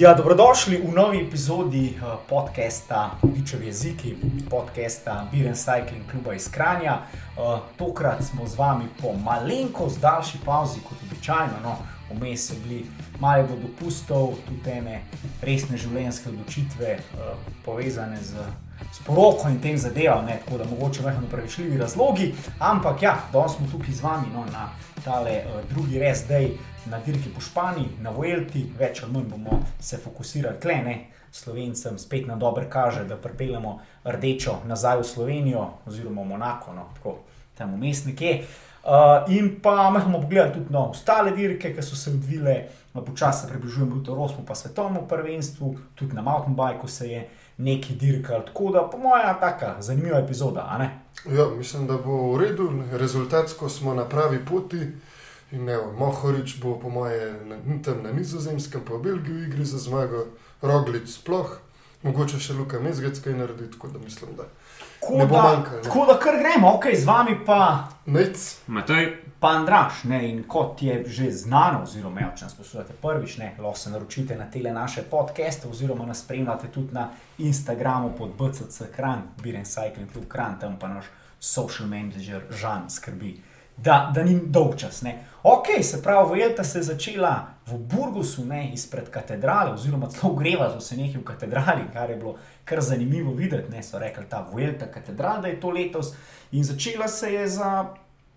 Ja, dobrodošli v novi epizodi uh, podcasta Dičevi jeziki, podcasta Biren Cycling kluba iz Kranja. Uh, tokrat smo z vami po malenkost daljši pauzi kot običajno. No, Vmes so bili malo do dopustov, tudi ene resne življenjske odločitve, uh, povezane z, z poroko in tem zadevam, ne, tako da mogoče mehko upravičljivi razlogi. Ampak ja, danes smo tukaj z vami no, na tale uh, drugi res dej na dirki po Španiji, na Vuelti, več ali manj bomo se fokusirali tle, ne. Slovencem spet na dober kaže, da pripeljemo rdečo nazaj v Slovenijo, oziroma Monako, no, tako tam vmes nekje. Uh, in pa me bomo pogledali tudi na ostale dirke, ki so se odvile, počasi se približujemo tudi Rosmu, pa svetovnemu prvenstvu, tudi na mountain bikeu se je neki dirkal. Tako da, po mojem, taka zanimiva epizoda. Ja, mislim, da bo v redu, rezultatsko smo na pravi poti. In ne, Mohorič bo, po mojem, na, tam na nizozemskem, pa v Belgiji igri za zmago, Roglič sploh, mogoče še Luka Mezgec kaj naredi, tako da mislim, da ne bo manjkalo. Tako da kar gremo, ok, z vami pa. Nec. Matej, Pa Andraš, ne, in kot je že znano, oziroma ja, če nas poslušate prvič, ne, lahko se naročite na tele naše podcaste, oziroma nas spremljate tudi na Instagramu pod BCC Kran, Biren Cycling Club Kran, tam pa naš social manager Žan skrbi, da, da ni dolg čas. Ne. Ok, se pravi, Vuelta se je začela v Burgosu, ne, izpred katedrale, oziroma celo greva so se nekaj v katedrali, kar je bilo kar zanimivo videti, ne, so rekli ta Vuelta katedrala, da je to letos, in začela se je za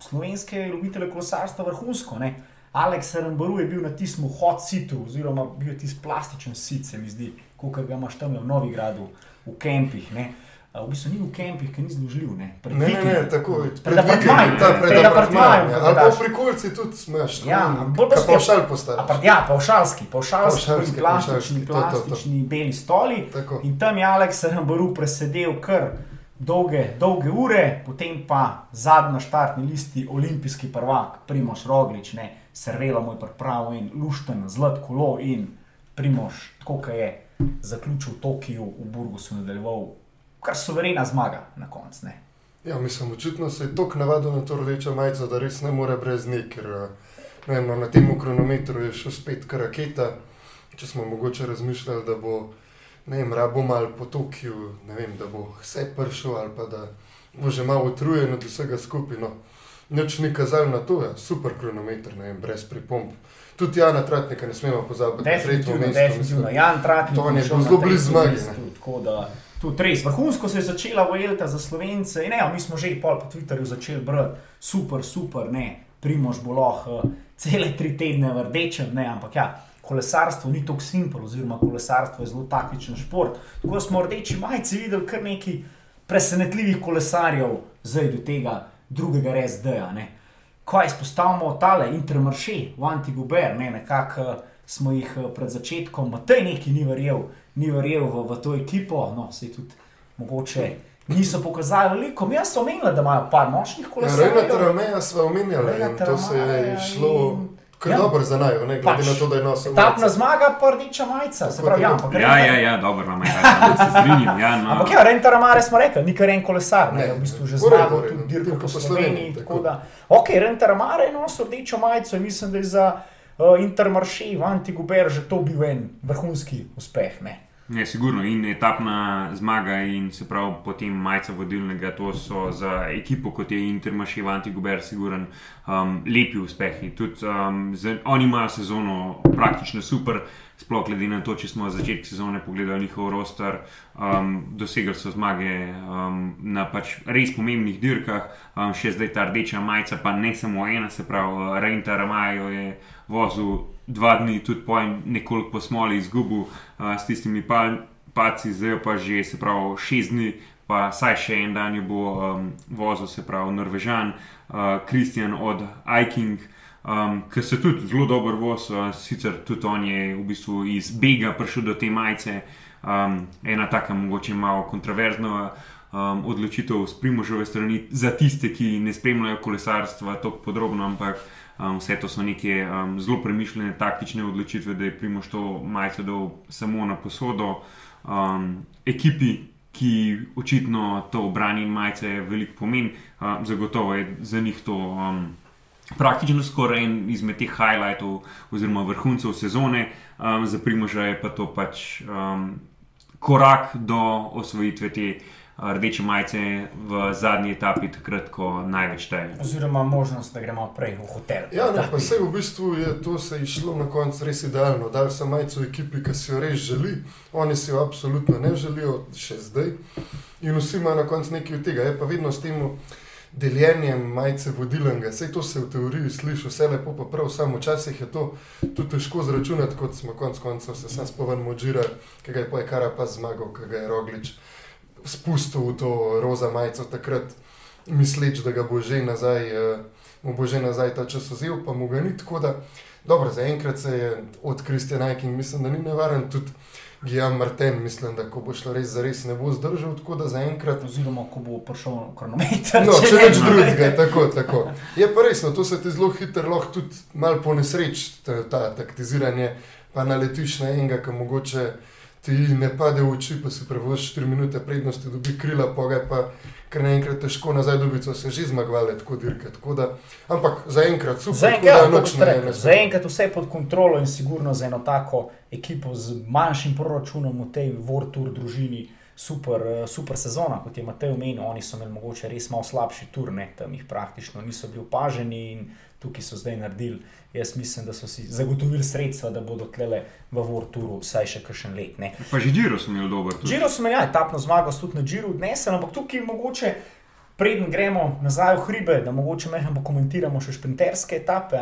slovenske ljubitelje kolesarstva vrhunsko. Ne. Aleks Rambaru je bil na tistem hot situ, oziroma bil je tisti plastičen sit, se mi zdi, kot ga imaš tam v Novigradu, v kempih. Ne. V bistvu ni v kempih, ki ni zložljiv. Ne, Pred Ne, ne, ne, tako Pred apartmajem, pred apartmajem, ja. Ali pa daš. v prikolci tudi smeš. Ja, bolj pa pavšal pa, ja, pavšalski, pavšalski, plastični, plastični beli stoli. Tako. In tam je Aleks Rambaru presedel kar dolge, dolge ure, potem pa zadnji štartni listi olimpijski prvak, Primoš Roglič, ne, Servela moj pripravo in lušten, zlat kolo in Primoš, tako kot je zaključil v Tokiu, v Burgosu nadaljeval, kar suverena zmaga na koncu. Ja, mislim, očitno se je tako navadil na to rdečo majico, da res ne more brez nje, ker eh, ne no, na tem kronometru je šel spet kar raketa. Če smo mogoče razmišljali, da bo, ne vem, rabo malo po Tokiu, ne vem, da bo vse pršel ali pa da bo že malo utrujen od vsega skupaj. No. Nič ni kazalo na to, ja. super kronometer, ne vem, brez pripomb. Tudi Jana Tratnika ne smemo pozabiti, na tretje Definitivno, mesto. definitivno. Jan Tratnik To je bil zelo blizu da tudi res. Vrhunsko se je začela Vuelta za Slovence. In Ne, mi smo že pol po Twitterju začeli brati, super, super, ne, Primož bo lahko uh, cele tri tedne v rdečem, ne, ampak ja. Kolesarstvo ni tako simpel, oziroma kolesarstvo je zelo taktičen šport. Tako da smo v rdeči majici videli kar nekaj presenetljivih kolesarjev, zdaj do tega drugega RSD-ja. Ko izpostavimo tale intermarše v Antiguber, ne, nekako eh, smo jih eh, pred začetkom, Matej neki ni verjel, ni verjel v, v to ekipo, no, se tudi mogoče niso pokazali veliko. Mi smo omenili, da imajo par močnih Ja, kolesarjev. Terameja smo omenjali in Rena to se je šlo in- kar Ja. dobro za najo, ne glede Pač, na to, da je nosil majico. zmaga, pa rdeča majica, se pravi, ja, ja, ja, ja, dobro, no, ja, se strinjam. Ja, no. Ampak ja, Renta Mare smo rekli, ni kar en kolesar, ne, Ne, v bistvu že zmagal tudi dirko po Sloveniji. Tako tako. da, ok, Renta Mare je nosil rdečo majico in mislim, da je za uh, Intermarše v Antiguber že to bil en vrhunski uspeh. Ne. Ne, sigurno. In etapna zmaga, in se pravi, potem majca vodilnega, to so za ekipo, kot je Intermaš, Ivanti Guber, siguren, um, lepi uspehi. Tudi, um, z, oni imajo sezono praktično super, sploh glede na to, če smo začetek sezone pogledali njihov roster, um, dosegli so zmage um, na pač res pomembnih dirkah, um, še zdaj ta rdeča majica, pa ne samo ena, se pravi, Rejnta Ramajo je vozil dva dni, tudi po en nekoliko po smoli izgubil uh, s tistimi pal, paci, zdaj pa že se pravi šest dni, pa saj še en dan je bo um, vozil, se pravi Norvežan, Kristjan uh, od Iking. Um, Ker se tudi zelo dobro voz, uh, sicer tudi on je v bistvu iz Bega prišel do te majice, um, ena taka mogoče malo kontroverzna um, odločitev z primožove strani za tiste, ki ne spremljajo kolesarstva tako podrobno, ampak um, vse to so neke um, zelo premišljene taktične odločitve, da je primož to majico dal samo na posodo um, ekipi. Ki očitno to obrani majice veliko pomeni, um, zagotovo je za njih to um, praktično skoraj en izmed teh highlightov oziroma vrhuncev sezone, um, za Primoža je pa to pač um, korak do osvojitve te. Rdeče majice v zadnji etapi, takrat, ko največ teje. Oziroma, možnost, da gremo prej v hotel. Ja, ne, pa se v bistvu je to se išlo na koncu res idealno. Dal sem majico ekipi, ki si jo res želi, oni si jo absolutno ne želijo, še zdaj. In vsi imajo na koncu nekaj od tega. Je pa vedno s tem deljenjem majice vodilnega. Vse to se v teoriji sliši, vse lepo, pa prav, samo včasih je to tudi težko zračunati, kot smo konec koncev se sam spomnili, Mođira, ki ga je pa je kar pa zmagal, ki ga je Roglič spustil v to roza majico takrat, misleč, da ga bo že nazaj, uh, mu bo že nazaj ta čas vzel, pa mu ga ni tako da. Dobro, zaenkrat se je od Kristjana King, mislim, da ni nevaren tudi. Gijam Martin, mislim, da ko bo šlo res za res, ne bo zdržal tako, da zaenkrat. Oziroma, ko bo prišel kronometer. No, če več drugega, tako, tako. Je pa res, no, to se ti zelo hitro lahko tudi malo po nesreč, ta, ta taktiziranje, pa naletiš na enega, ki mogoče ti ne pade v oči, pa si prevoziš 4 minute prednosti, dobi krila, pa ga pa kar naenkrat težko nazaj dobijo, se že zmagovali, tako dirke. Tako da, ampak zaenkrat super, zaenkrat, noč ne gre. Zaenkrat vse pod kontrolo in sigurno za eno tako ekipo z manjšim proračunom v tej Vortur družini. Super, eh, super sezona, kot je Matej omenil, oni so imeli mogoče res malo slabši turne, tam jih praktično niso bili opaženi in tukaj so zdaj naredili. Jaz mislim, da so si zagotovili sredstva, da bodo tlele v Vorturu vsaj še kakšen let. Ne. Pa že Džiro smo imeli dober. Džiro smo imeli, ja, etapno zmago, tudi na Džiru odnesel, ampak tukaj mogoče. Preden gremo nazaj v hribe, da mogoče mehko komentiramo še šprinterske etape,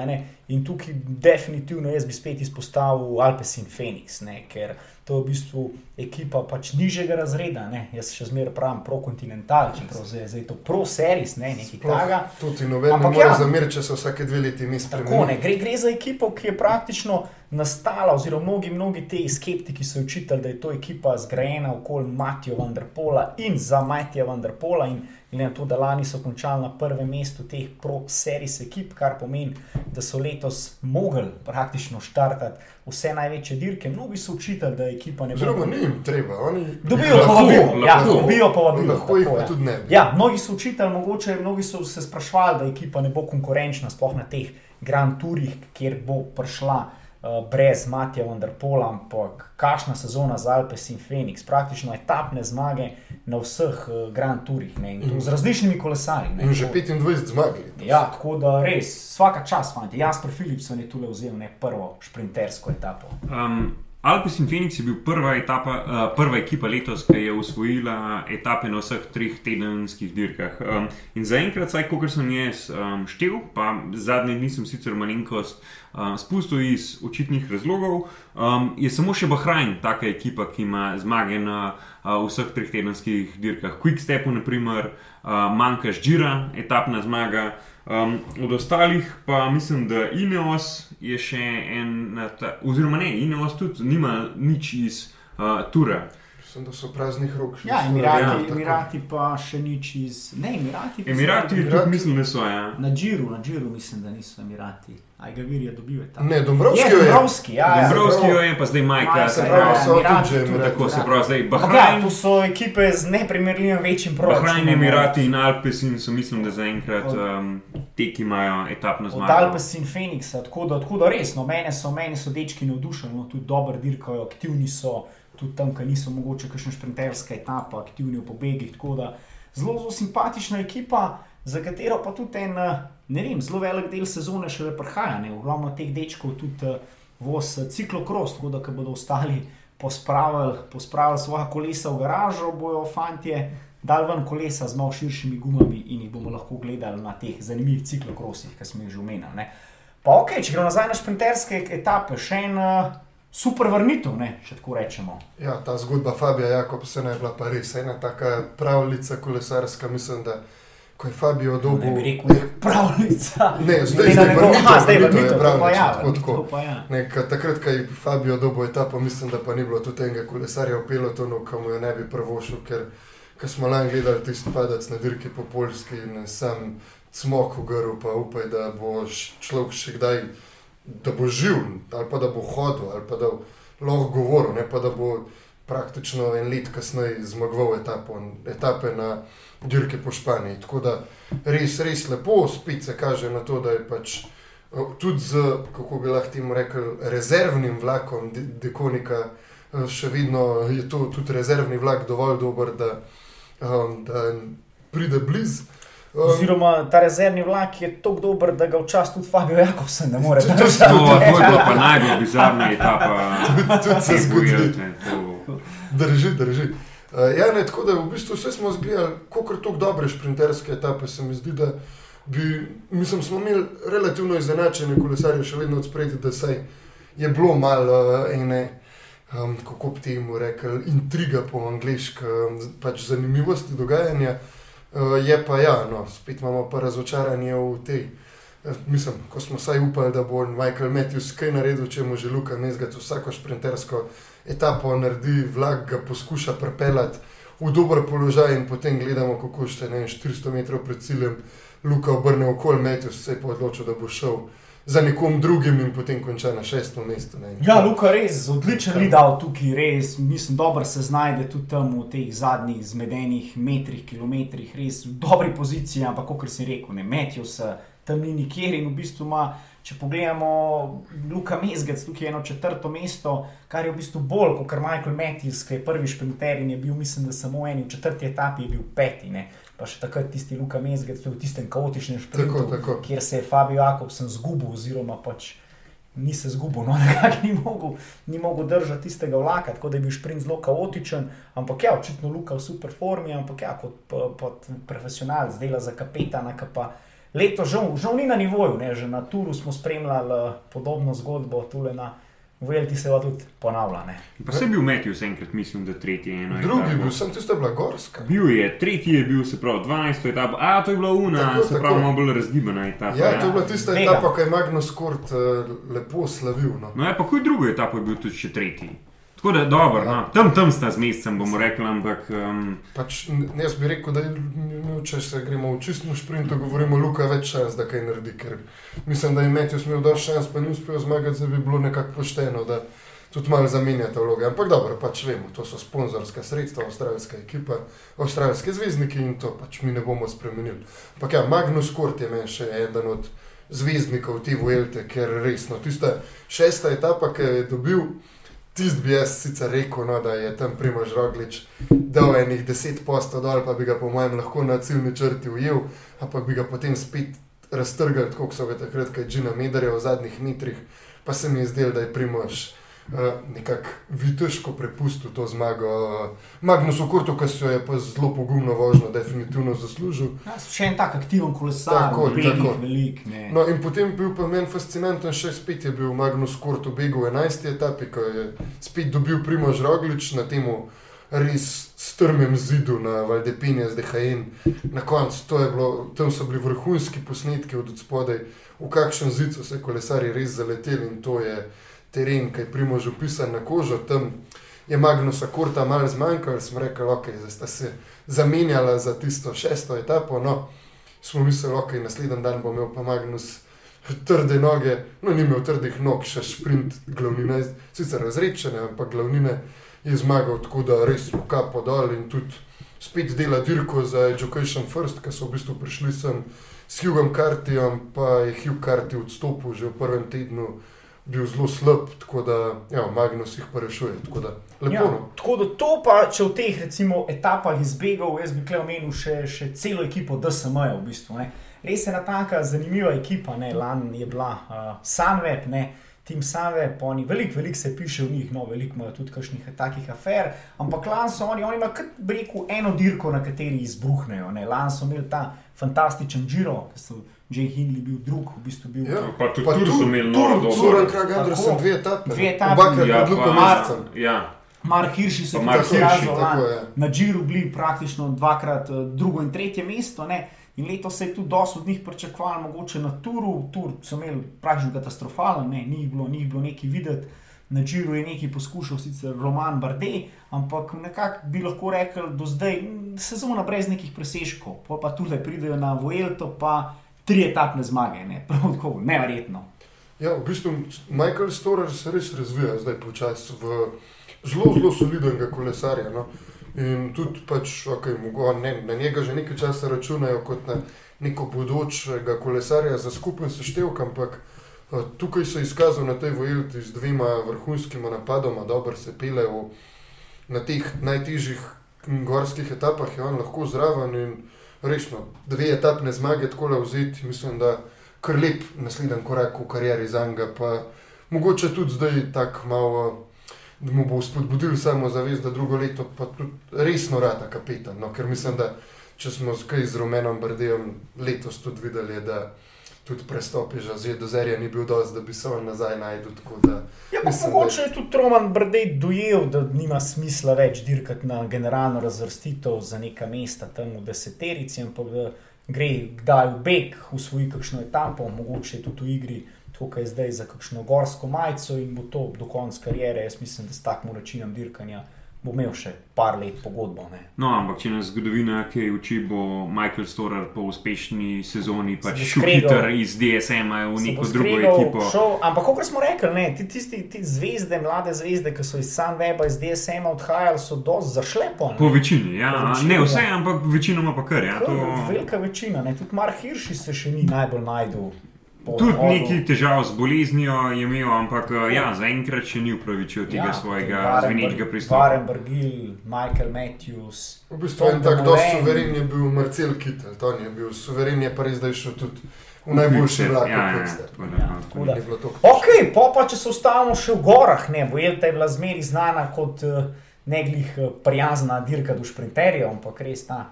in tukaj definitivno jaz bi spet izpostavil Alpes in Phoenix, ne? ker to je v bistvu ekipa pač nižjega razreda. Ne? Jaz še zmeraj pravim pro-kontinental, čeprav zdaj, zdaj je to pro-seris, ne nekaj takega. To ti noben ne more ja, zameriti, če se vsake dve leti mi spremljamo. Gre, gre za ekipo, ki je praktično nastala, oziroma mnogi, mnogi te skeptiki so učitali, da je to ekipa zgrajena okoli Matija Vendrpola in za Matija Vendrpola. In na to, da lani so končali na prvem mestu teh pro-seris ekip, kar pomeni, da so letos mogli praktično štartati vse največje dirke. Mnogi so učitali, da ekipa ne bo. Zelo ni jim treba, oni dobijo povabilo. Ja, dobijo povabilo. Lahko jih ja. tudi ne. Ja, mnogi so učitali, mogoče mnogi so se sprašvali, da ekipa ne bo konkurenčna, sploh na teh Grand Tourih, kjer bo prišla. Uh, brez Matija Vendrpola, ampak kakšna sezona za Alpes in Phoenix, praktično etapne zmage na vseh uh, Grand Tourih, ne, in z različnimi kolesarji. In že 25 zmag. Ja, tako da res, vsaka čas, fanti. Jasper Philipson je tukaj vzel ne prvo šprintersko etapo. Um, Alpes in Phoenix je bil prva, etapa, uh, prva ekipa letos, ki je usvojila etape na vseh treh tedenskih dirkah. Um, in zaenkrat, vsaj kot sem jaz um, štel, pa zadnji nisem sicer malenkost um, spustil iz očitnih razlogov, um, je samo še Bahrajn, taka ekipa, ki ima zmage na uh, vseh treh tedenskih dirkah. Quick Stepu, naprimer, uh, manjka Žira, etapna zmaga. Um, od ostalih pa mislim, da Ineos je še en, ta, oziroma ne, Ineos tudi nima nič iz uh, Tura. Mislim, da so praznih rok. Ja, Emirati, ja, Emirati pa še nič iz. Ne, Emirati. Emirati, Emirati. mislim, da so. Ja. Na Džiru, na Džiru mislim, da niso Emirati. Aj ga viri, da dobijo tam. Ne, Dombrovski je. Dombrovski, ja, ja. Dombrovski jo je, pa zdaj Majka. Ja, se pravi, so tudi že. Tako se pravi, zdaj Bahrajn. Ja, tu so ekipe z neprimerljivim večjim proračunom. Bahrajn, Emirati in Alpes in so mislim, da zaenkrat um, te, ki imajo etapno zmago. Od Alpes in Phoenixa, tako da, tako da res, no, mene so, mene so dečki navdušeni, no, tudi dobro dirkajo, aktivni so tudi tam, ki niso mogoče kakšne šprinterske etape, aktivni v pobegih. Tako da zelo, zelo simpatična ekipa, za katero pa tudi en, ne vem, zelo velik del sezone še le prihaja. Ogromno teh dečkov tudi voz ciklokrost, tako da bodo ostali pospravili, pospravili svoje kolesa v garažo, bojo fantje. Dal ven kolesa z malo širšimi gumami in jih bomo lahko gledali na teh zanimivih ciklokrosih, ki smo jih že omenili. Pa ok, če gremo nazaj na šprinterske etape, še en uh, super vrnitev, ne, če tako rečemo. Ja, ta zgodba Fabija Jakobsena je bila pa res ena taka pravljica kolesarska, mislim, da ko je Fabio dobil... Ne bi rekel, da je pravljica. Ne, zdaj, ne, ne, vrnitev, aha, zdaj je pravljica, ja, tako, tako. Pa ja. ne, takrat, ko je Fabio dobil etapo, mislim, da pa ni bilo tudi enega kolesarja v pelotonu, ki mu jo ne bi prvošil, ker ko smo lani gledali tisti padec na dirki po Poljski in sem cmok v grlu, pa upaj, da bo človek še kdaj da bo živ, ali pa da bo hodil, ali pa da bo lahko govoril, ne pa da bo praktično en let kasneje zmagoval etapo, etape na dirke po Španiji. Tako da res, res lepo, spet se kaže na to, da je pač eh, tudi z, kako bi lahko temu rekel, rezervnim vlakom De Dekonika, eh, še vedno je to tudi rezervni vlak dovolj dober, da, um, da pride blizu. Oziroma, ta rezervni vlak je tako dober, da ga včasih tudi Fabio Jakobsen ne more To, držati. to je bila pa najbolj bizarna etapa. tudi se zgodi. To- Drži, drži. Uh, ja, ne, tako da v bistvu vse smo zgledali, kako tako dobre šprinterske etape. Se mi zdi, da bi, mislim, smo imeli relativno izenačene kolesarje, še vedno odspredi, da saj je bilo malo uh, ene, um, kako bi temu rekel, intriga po angliški, um, pač zanimivosti dogajanja. Uh, je pa ja, no, spet imamo pa razočaranje v tej. eh, Mislim, ko smo vsaj upali, da bo Michael Matthews kaj naredil, če mu že Luka Mezgac vsako šprintersko etapo naredi, vlak ga poskuša pripeljati v dober položaj in potem gledamo, kako še ne vem, 400 metrov pred ciljem Luka obrne okol, Matthews se je pa odločil, da bo šel za nekom drugim in potem konča na šestem mestu. ne. Ja, Luka res odličen lidal tukaj, res, mislim, dobro se znajde tudi tam v teh zadnjih zmedenih metrih, kilometrih, res v dobri poziciji, ampak kot si rekel, ne metijo se tam ni nikjer in v bistvu ima, če pogledamo, Luka Mezgec tukaj je eno četrto mesto, kar je v bistvu bolj kot Michael Matthews, ki je prvi šprinter in je bil, mislim, da samo en v četrti etapi je bil peti. Ne. Pa še takrat tisti Luka Mezgec, to je v tistem kaotičnem šprintu, Tako, tako. kjer se je Fabio Jakobsen zgubil, oziroma pač ni se zgubil, no, nekako ni mogel, ni mogel držati tistega vlaka, tako da je bil sprint zelo kaotičen. Ampak ja, očitno Luka v super formi, ampak ja, kot, kot profesionalec dela za kapetana, ki pa leto žal, žal ni na nivoju, ne, že na Turu smo spremljali eh, podobno zgodbo, tule na Velti se tudi ponavlja. Ne. Pa se je bil Matthews enkrat, mislim, da tretji eno. Drugi etapo. bil, sem tista bila gorska. Bil je, tretji je bil, se pravi, 12. etapa, a to je bila una, Tako, se pravi, malo bolj razgibana etapa. Ja, to je bila tista Mega. etapa, ko je Magnus Kort uh, lepo slavil. No. No, ja, pa kuj drugo etapo je bil tudi še tretji. Tako da, dobro, no. tam, tam sta z mesecem, bomo rekli, ampak um, Pač, jaz bi rekel, da je, če se gremo v čistem sprintu, govorimo, Luka več šans, da kaj naredi. Ker mislim, da je Matthews imel dovolj šans, pa ni uspel zmagati, da bi bilo nekako pošteno, da tudi malo zamenjate vloge. Ampak dobro, pač vemo, to so sponzorska sredstva, avstralska ekipa, avstralske zvezdniki in to pač mi ne bomo spremenili. Ampak ja, Magnus Kort je meni še eden od zvezdnikov te Vuelte, ker resno, tista šesta etapa, ki je dobil. Tist bi jaz sicer rekel, no, da je tam Primož Roglič dal enih deset postov dol, pa bi ga po mojem lahko na ciljni črti ujel, ampak bi ga potem spet raztrgali, tako kot so ga takrat, kaj Džina Medarja v zadnjih metrih, pa se mi je zdelo, da je Primož nekako viteško prepustil to zmago uh, Magnusu Kurtu, ki se je pa zelo pogumno vožnjo definitivno zaslužil. Ja, še en tak aktiven kolesar, Tako, belih, tako. velik. Ne. No, in potem bil pa meni fascinanten, še spet je bil Magnus Kort v begu v 11. etapi, ko je spet dobil Primož Roglič na tem res strmem zidu na Valdepine z DHN. Na koncu bilo, tam so bili vrhunski posnetki od spodaj, v kakšen zid so se kolesari res zaleteli in to je teren, ki je Primož opisan na kožo. Tam je Magnusa Korta malo zmanjkalo, sem rekel, ok, zdaj sta se zamenjala za tisto šesto etapo. No, smo mislili, ok, naslednji dan bo imel pa Magnus trde noge, no ni imel trdih nog, še sprint glavnine, sicer razrečene, ampak glavnine je zmagal tako, da res smo kapo dol in tudi spet dela dirko za Education First, ki so v bistvu prišli sem s Hugom Cartijem, pa je Hugh Carty odstopil že v prvem tednu, bil zelo slab, tako da ja, Magnus jih pa rešuje, tako da lepo. Ja, no. tako da to pa, če v teh recimo, etapah izbegov, jaz bi tukaj omenil še, še celo ekipo DSM-ja v bistvu. Ne. Res je ena taka zanimiva ekipa, ne. lani je bila uh, Sunweb, ne. Tim Sunweb, oni veliko, veliko se piše o njih, no, veliko imajo tudi kakšnih takih afer, ampak lani so oni, oni imajo, kot bi rekel, eno dirko, na kateri izbruhnejo. Ne. Lani so imeli ta fantastičen Giro, ki so Jay Hindley bil drug, v bistvu bil. Ja. pa tudi Pa tu so imeli noro dobro. Soren Krag Andersen, Tako. dve etape. Dve etapi. Obakrat Ja, pod Luko pa- Mesecem. Ja, Mark Hirši so Pa tudi Mark Hirši, pokazali tako lani. je. na Džiru bili praktično dvakrat eh, drugo in tretje mesto. Ne? In letos se je tudi dosti od njih pričakovalo, mogoče na Turu. Tur so imeli praktično katastrofalen, ne? ni, jih bilo, ni jih bilo nekaj videti. Na Džiru je nekaj poskušal, sicer Roman Bardet, ampak nekako bi lahko rekel, do zdaj sezona brez nekih presežkov. Pol pa tudi pridejo na Vuelto, pa tri etapne zmage, ne? prav tako, neverjetno. Ja, v bistvu Michael Storer se res razvija zdaj počasi v zelo, zelo solidnega kolesarja. No. In tudi pač, okay, mogo, ne, na njega že nekaj časa računajo kot na neko bodočega kolesarja za skupen seštevek, ampak tukaj se je izkazal na tej vojni z dvema vrhunskima napadoma, dobro se pele v, na teh najtežjih gorskih etapah, je on lahko zraven in resno, dve etapne zmage tako le vzeti, mislim, da kar lep naslednji korak v karieri za njega, pa mogoče tudi zdaj tako malo da mu bo spodbudil samo zavest, da drugo leto pa tudi resno rata kapetan. No, ker mislim, da če smo skaj z Romenom Brdejem letos tudi videli, da tudi prestop je že zdaj do zerja ni bil dosti, da bi se on nazaj najdel. Ja, mislim, mogoče da... je tudi Roman Brdej dojel, da nima smisla več dirkati na generalno razvrstitev za neka mesta tam v deseterici, ampak da gre kdaj v beg, usvoji kakšno etapo, mogoče tudi v igri tukaj zdaj za kakšno gorsko majico in bo to do konca karijere. Jaz mislim, da s takim načinom dirkanja bo imel še par let pogodbo. Ne. No, ampak če nas zgodovina, ki je uči, bo Michael Storer po uspešni sezoni pač šuhiter iz DSM-a v neko drugo ekipo. Šel, ampak kot smo rekli, ne, ti, tisti ti zvezde, mlade zvezde, ki so iz Sunweba, iz DSM-a odhajali, so dosti zašle po. Po večini, ja. Po večini, ne vse, ja. ampak večinoma pa kar. Ja, kar to... Velika večina, ne. tudi Mark Hirši se še ni najbolj najdel. Tudi neki težav z boleznijo je imel, ampak eh, ja, zaenkrat še ni upravičil tega ja, svojega zvenečega pristopa. Warren Burgill, Michael Matthews. V bistvu je tako, da je suveren je bil Marcel Kittel, to je bil suveren, je pa res zdaj šel tudi. V najboljši vlak, ja, ja, ja, ja, ok, pa, pa če se ustavimo še v gorah, ne, Vuelta je bila zmeri znana kot uh, neglih uh, prijazna dirka do šprinterjev, ampak res ta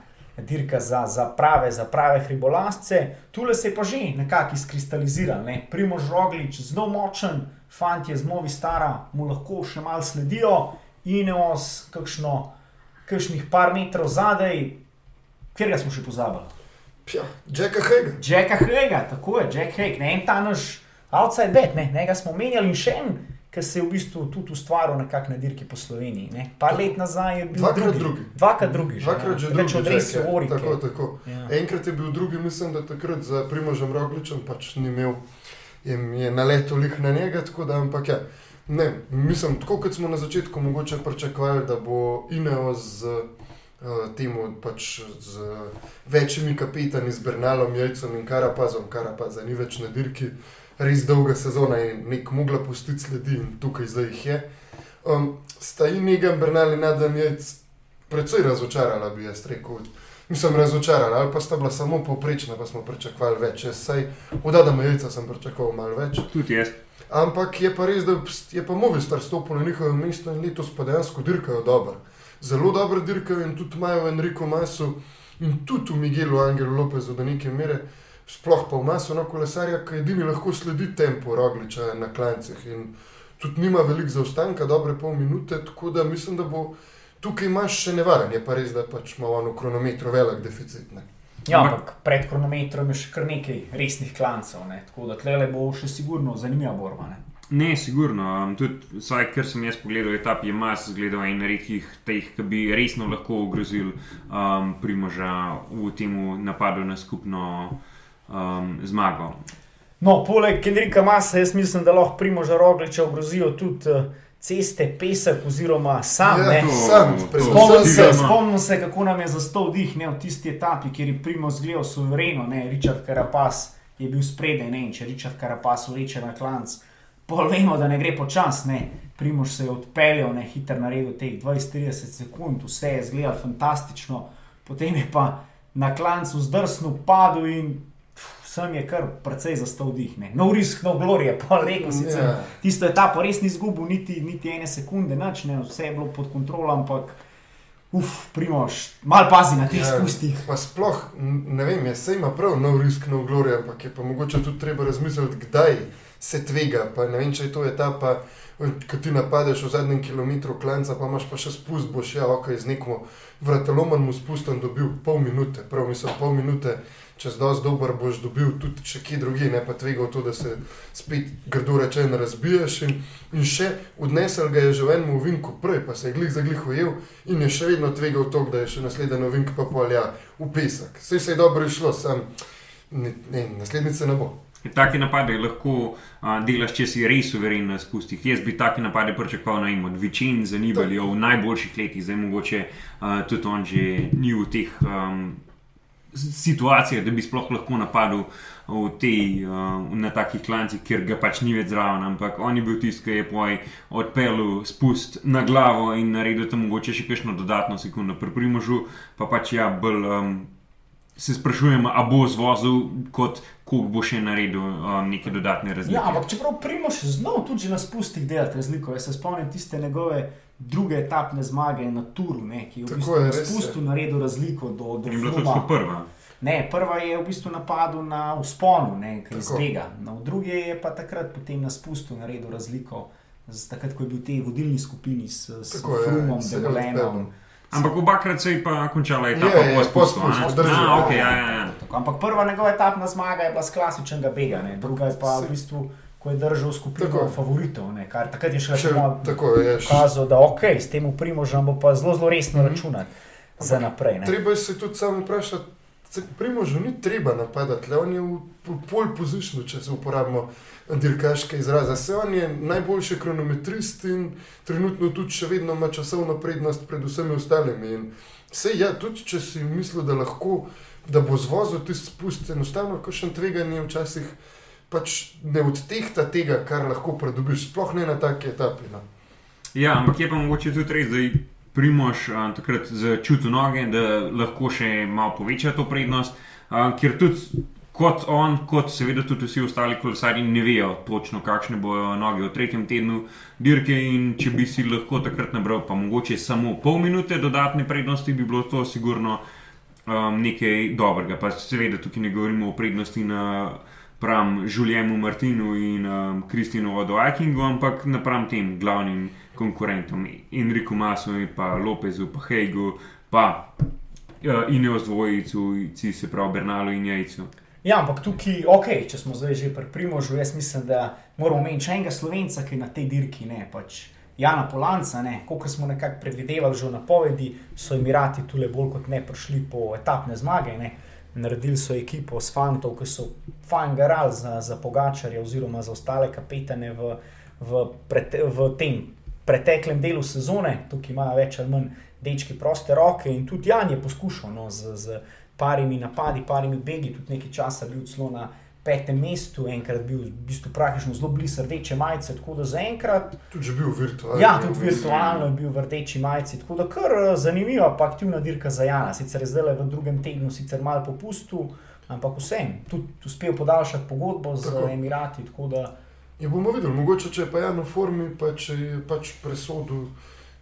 dirka za, za, prave, za prave hribolasce. Tule se je pa že nekako izkristaliziral. Ne? Primož Roglič, zelo močen, fant je z novi stara, mu lahko še malo sledijo, Ineos, kakšno, kakšnih par metrov zadaj, kjer ga smo še pozabili. Ja, Jacka Hega. Jacka Hega, tako je, Jack Heg, ne en ta naš outside bet, ne, ne ga smo menjali in še en ki se je v bistvu tudi ustvaril na kakšne dirke po Sloveniji. Ne? Par let nazaj je bil dvakrat drugi. Dvakrat drugi. Dvakrat že drugi. Več od Orika. Tako, tako. Ja. Enkrat je bil drugi, mislim, da takrat za Primožem Rogličem pač ni imel, je, je naletel lih na njega, tako da, ampak ja. Ne, mislim, tako kot smo na začetku mogoče pričakovali, da bo Ineo z uh, temu pač z večjimi kapitani, z Bernalom, Jajcem in Karapazom, Karapaza ni več na dirki. Uh, res dolga sezona in nek mogla pustiti sledi in tukaj zdaj jih je. Um, sta in Negan Bernal in Adam je predvsej razočarala, bi jaz rekel. Nisem razočaran, ali pa sta bila samo povprečna, pa smo pričakovali več. Jaz saj od Adama Jejca sem pričakoval malo več. Tudi jaz. Ampak je pa res, da je pa Movistar stopil na njihovo mesto in letos pa dejansko dirkajo dobro. Zelo dobro dirkajo in tudi imajo Enrico Masu in tudi v Miguelu Angelu Lopezu do neke mere sploh pa v masu na kolesarja, ki edini lahko sledi tempo rogliča na klancih in tudi nima veliko zaostanka, dobre pol minute, tako da mislim, da bo tukaj imaš še nevaren, je pa res, da pač ima ono kronometro velik deficit. Ne. Ja, ampak pred kronometrom je še kar nekaj resnih klancev, ne. tako da tle bo še sigurno zanimiva borba. Ne. Ne, sigurno. Um, tudi, vsaj, kar sem jaz pogledal, je ta PMS zgledal en redkih teh, ki bi resno lahko ogrozil um, primoža v tem napadu na skupno um, zmago. No, poleg Kendrika Masa, jaz mislim, da lahko Primoža Rogliča ogrozijo tudi uh, ceste, pesek oziroma sam. Ja, sam spomnim, se, spomnim se, kako nam je zastal dih ne, v tisti etapi, kjer je Primož zgledal suvereno, ne, Richard Carapaz je bil spredaj, ne, in če Richard Carapaz uleče na klanc, polvemo, da ne gre počas, ne. Primož se je odpeljal, ne, hiter naredil teh 20-30 sekund, vse je zgledal fantastično, potem je pa na klancu zdrsnil, padel in sem je kar precej zastal dih. Ne. No, risk, no, glorija, pa rekel si, da ja. tisto je ta pa res ni izgubil niti, niti ene sekunde, noč, ne, vse je bilo pod kontrolom, ampak. Uf, primoš, malo pazi na teh ja, spustih. Pa sploh, ne vem, jaz se ima prav, no risk, no glorija, ampak je pa mogoče tudi treba razmisliti, kdaj se tvega. Pa ne vem, če je to etapa, ko ti napadeš v zadnjem kilometru klanca, pa imaš pa še spust, boš ja, ok, z nekom vratelomom spustom dobil pol minute, prav mislim, pol minute čez dosti dober boš dobil tudi še kje drugi, ne pa tvegal to, da se spet grdo reče in razbiješ. In, in še odnesel ga je že v enem uvinku, prej pa se je glih za glih ujel in je še vedno tvegal to, da je še naslednji uvink pa polja v pesek. Vse se je dobro išlo, sam ne, ne, bo. Take napade lahko uh, delaš, če si res suveren na spustih. Jaz bi take napade pričakoval na od večin zanimali v najboljših letih, zdaj mogoče uh, tudi on že ni v teh um, situacijah, da bi sploh lahko napadel v tej, uh, na takih klancih, ker ga pač ni več zraven. Ampak on je bil tisti, ki je poj odpeljal spust na glavo in naredil tam mogoče še kakšno dodatno sekundo. Pri primožu pa pač ja, bolj. Um, Se sprašujem, ali bo zvozil, kot koliko bo še naredil um, neke dodatne razlike. Ja, ampak čeprav Primoš znal tudi na spustih delati razliko, jaz se spomnim tiste njegove druge etapne zmage na Turu, ne, ki je v bistvu na spustu naredil razliko do drugega. Je bila to tudi prva. Ne, prva je v bistvu napadla na usponu, ki je zbega. No, v drugi je pa takrat potem na spustu naredil razliko, takrat, ko je bil v tej vodilni skupini s, s Frumom, Degolenom. Ampak obakrat se je pa končala etapa po spustu. Okay, ja, ja, ja. Ampak prva njegova etapna zmaga je bila s klasičnega bega, ne? druga je pa v bistvu. Ko je držal skupino tako. favoritov, ne, kar takrat je še tako pokazal, da okay, s tem primožem bo pa zelo, zelo resno mm -hmm. računati za naprej. Ne. Treba se tudi sam vprašati, primožu ni treba napadati, le on je v pol pozišnju, če se uporabimo dirkaške izraze. Se on je najboljši kronometrist in trenutno tudi še vedno ima časovno prednost pred vsemi ostalimi. In se ja, tudi če si mislil, da lahko, da bo zvozil tisti spust, enostavno, ko še tveganje včasih pač ne odtehta tega, kar lahko pridobiš, sploh ne na taki etapi. No. Ja, ampak je pa mogoče tudi res, da primoš takrat začutil noge, da lahko še malo poveča to prednost, a, ker tudi. Kot on, kot seveda tudi vsi ostali kolesari, ne vejo točno, kakšne bodo noge v tretjem tednu dirke. Če bi si lahko takrat nabral, pa mogoče samo pol minute dodatne prednosti, bi bilo to sigurno um, nekaj dobrega. Pa seveda tukaj ne govorimo o prednosti na napram Žuljemu Martinu in um, Kristinu Odoajkingu, ampak napram tem glavnim konkurentom, Enriku Masu in pa Lopezu, pa Heigu, pa uh, Ineos dvojicu, se pravi Bernalu in Jajcu. Ja, ampak tukaj, ok, če smo zdaj že pri Primožu, jaz mislim, da moramo imeti še enega slovenca, ki na tej dirki ne pač. Jana Polanca, kot smo nekako predvidevali že v napovedi, so Emirati tukaj bolj kot ne prišli po etapne zmage. Ne naredili so ekipo s fantov, ki so fajn garali za, za pogačarje oziroma za ostale kapetane v, v, prete, v tem preteklem delu sezone, tukaj imajo več ali manj dečki proste roke in tudi Jan je poskušal no, z, z parimi napadi, parimi begi, tudi nekaj časa bil celo na petem mestu, enkrat bil v bistvu praktično zelo blizu rdeče majice, tako da zaenkrat. Tudi že bil virtualno. Ja, tudi virtualno je bil v rdeči majici, tako da kar eh, zanimiva, pa aktivna dirka za Jana. Sicer je zdaj v drugem tednu, sicer malo popustu, ampak vsem, tudi uspel podaljšati pogodbo z tako. Emirati. Ja, bomo videli, mogoče če je pa Jan v formi, pa če je pač presodil.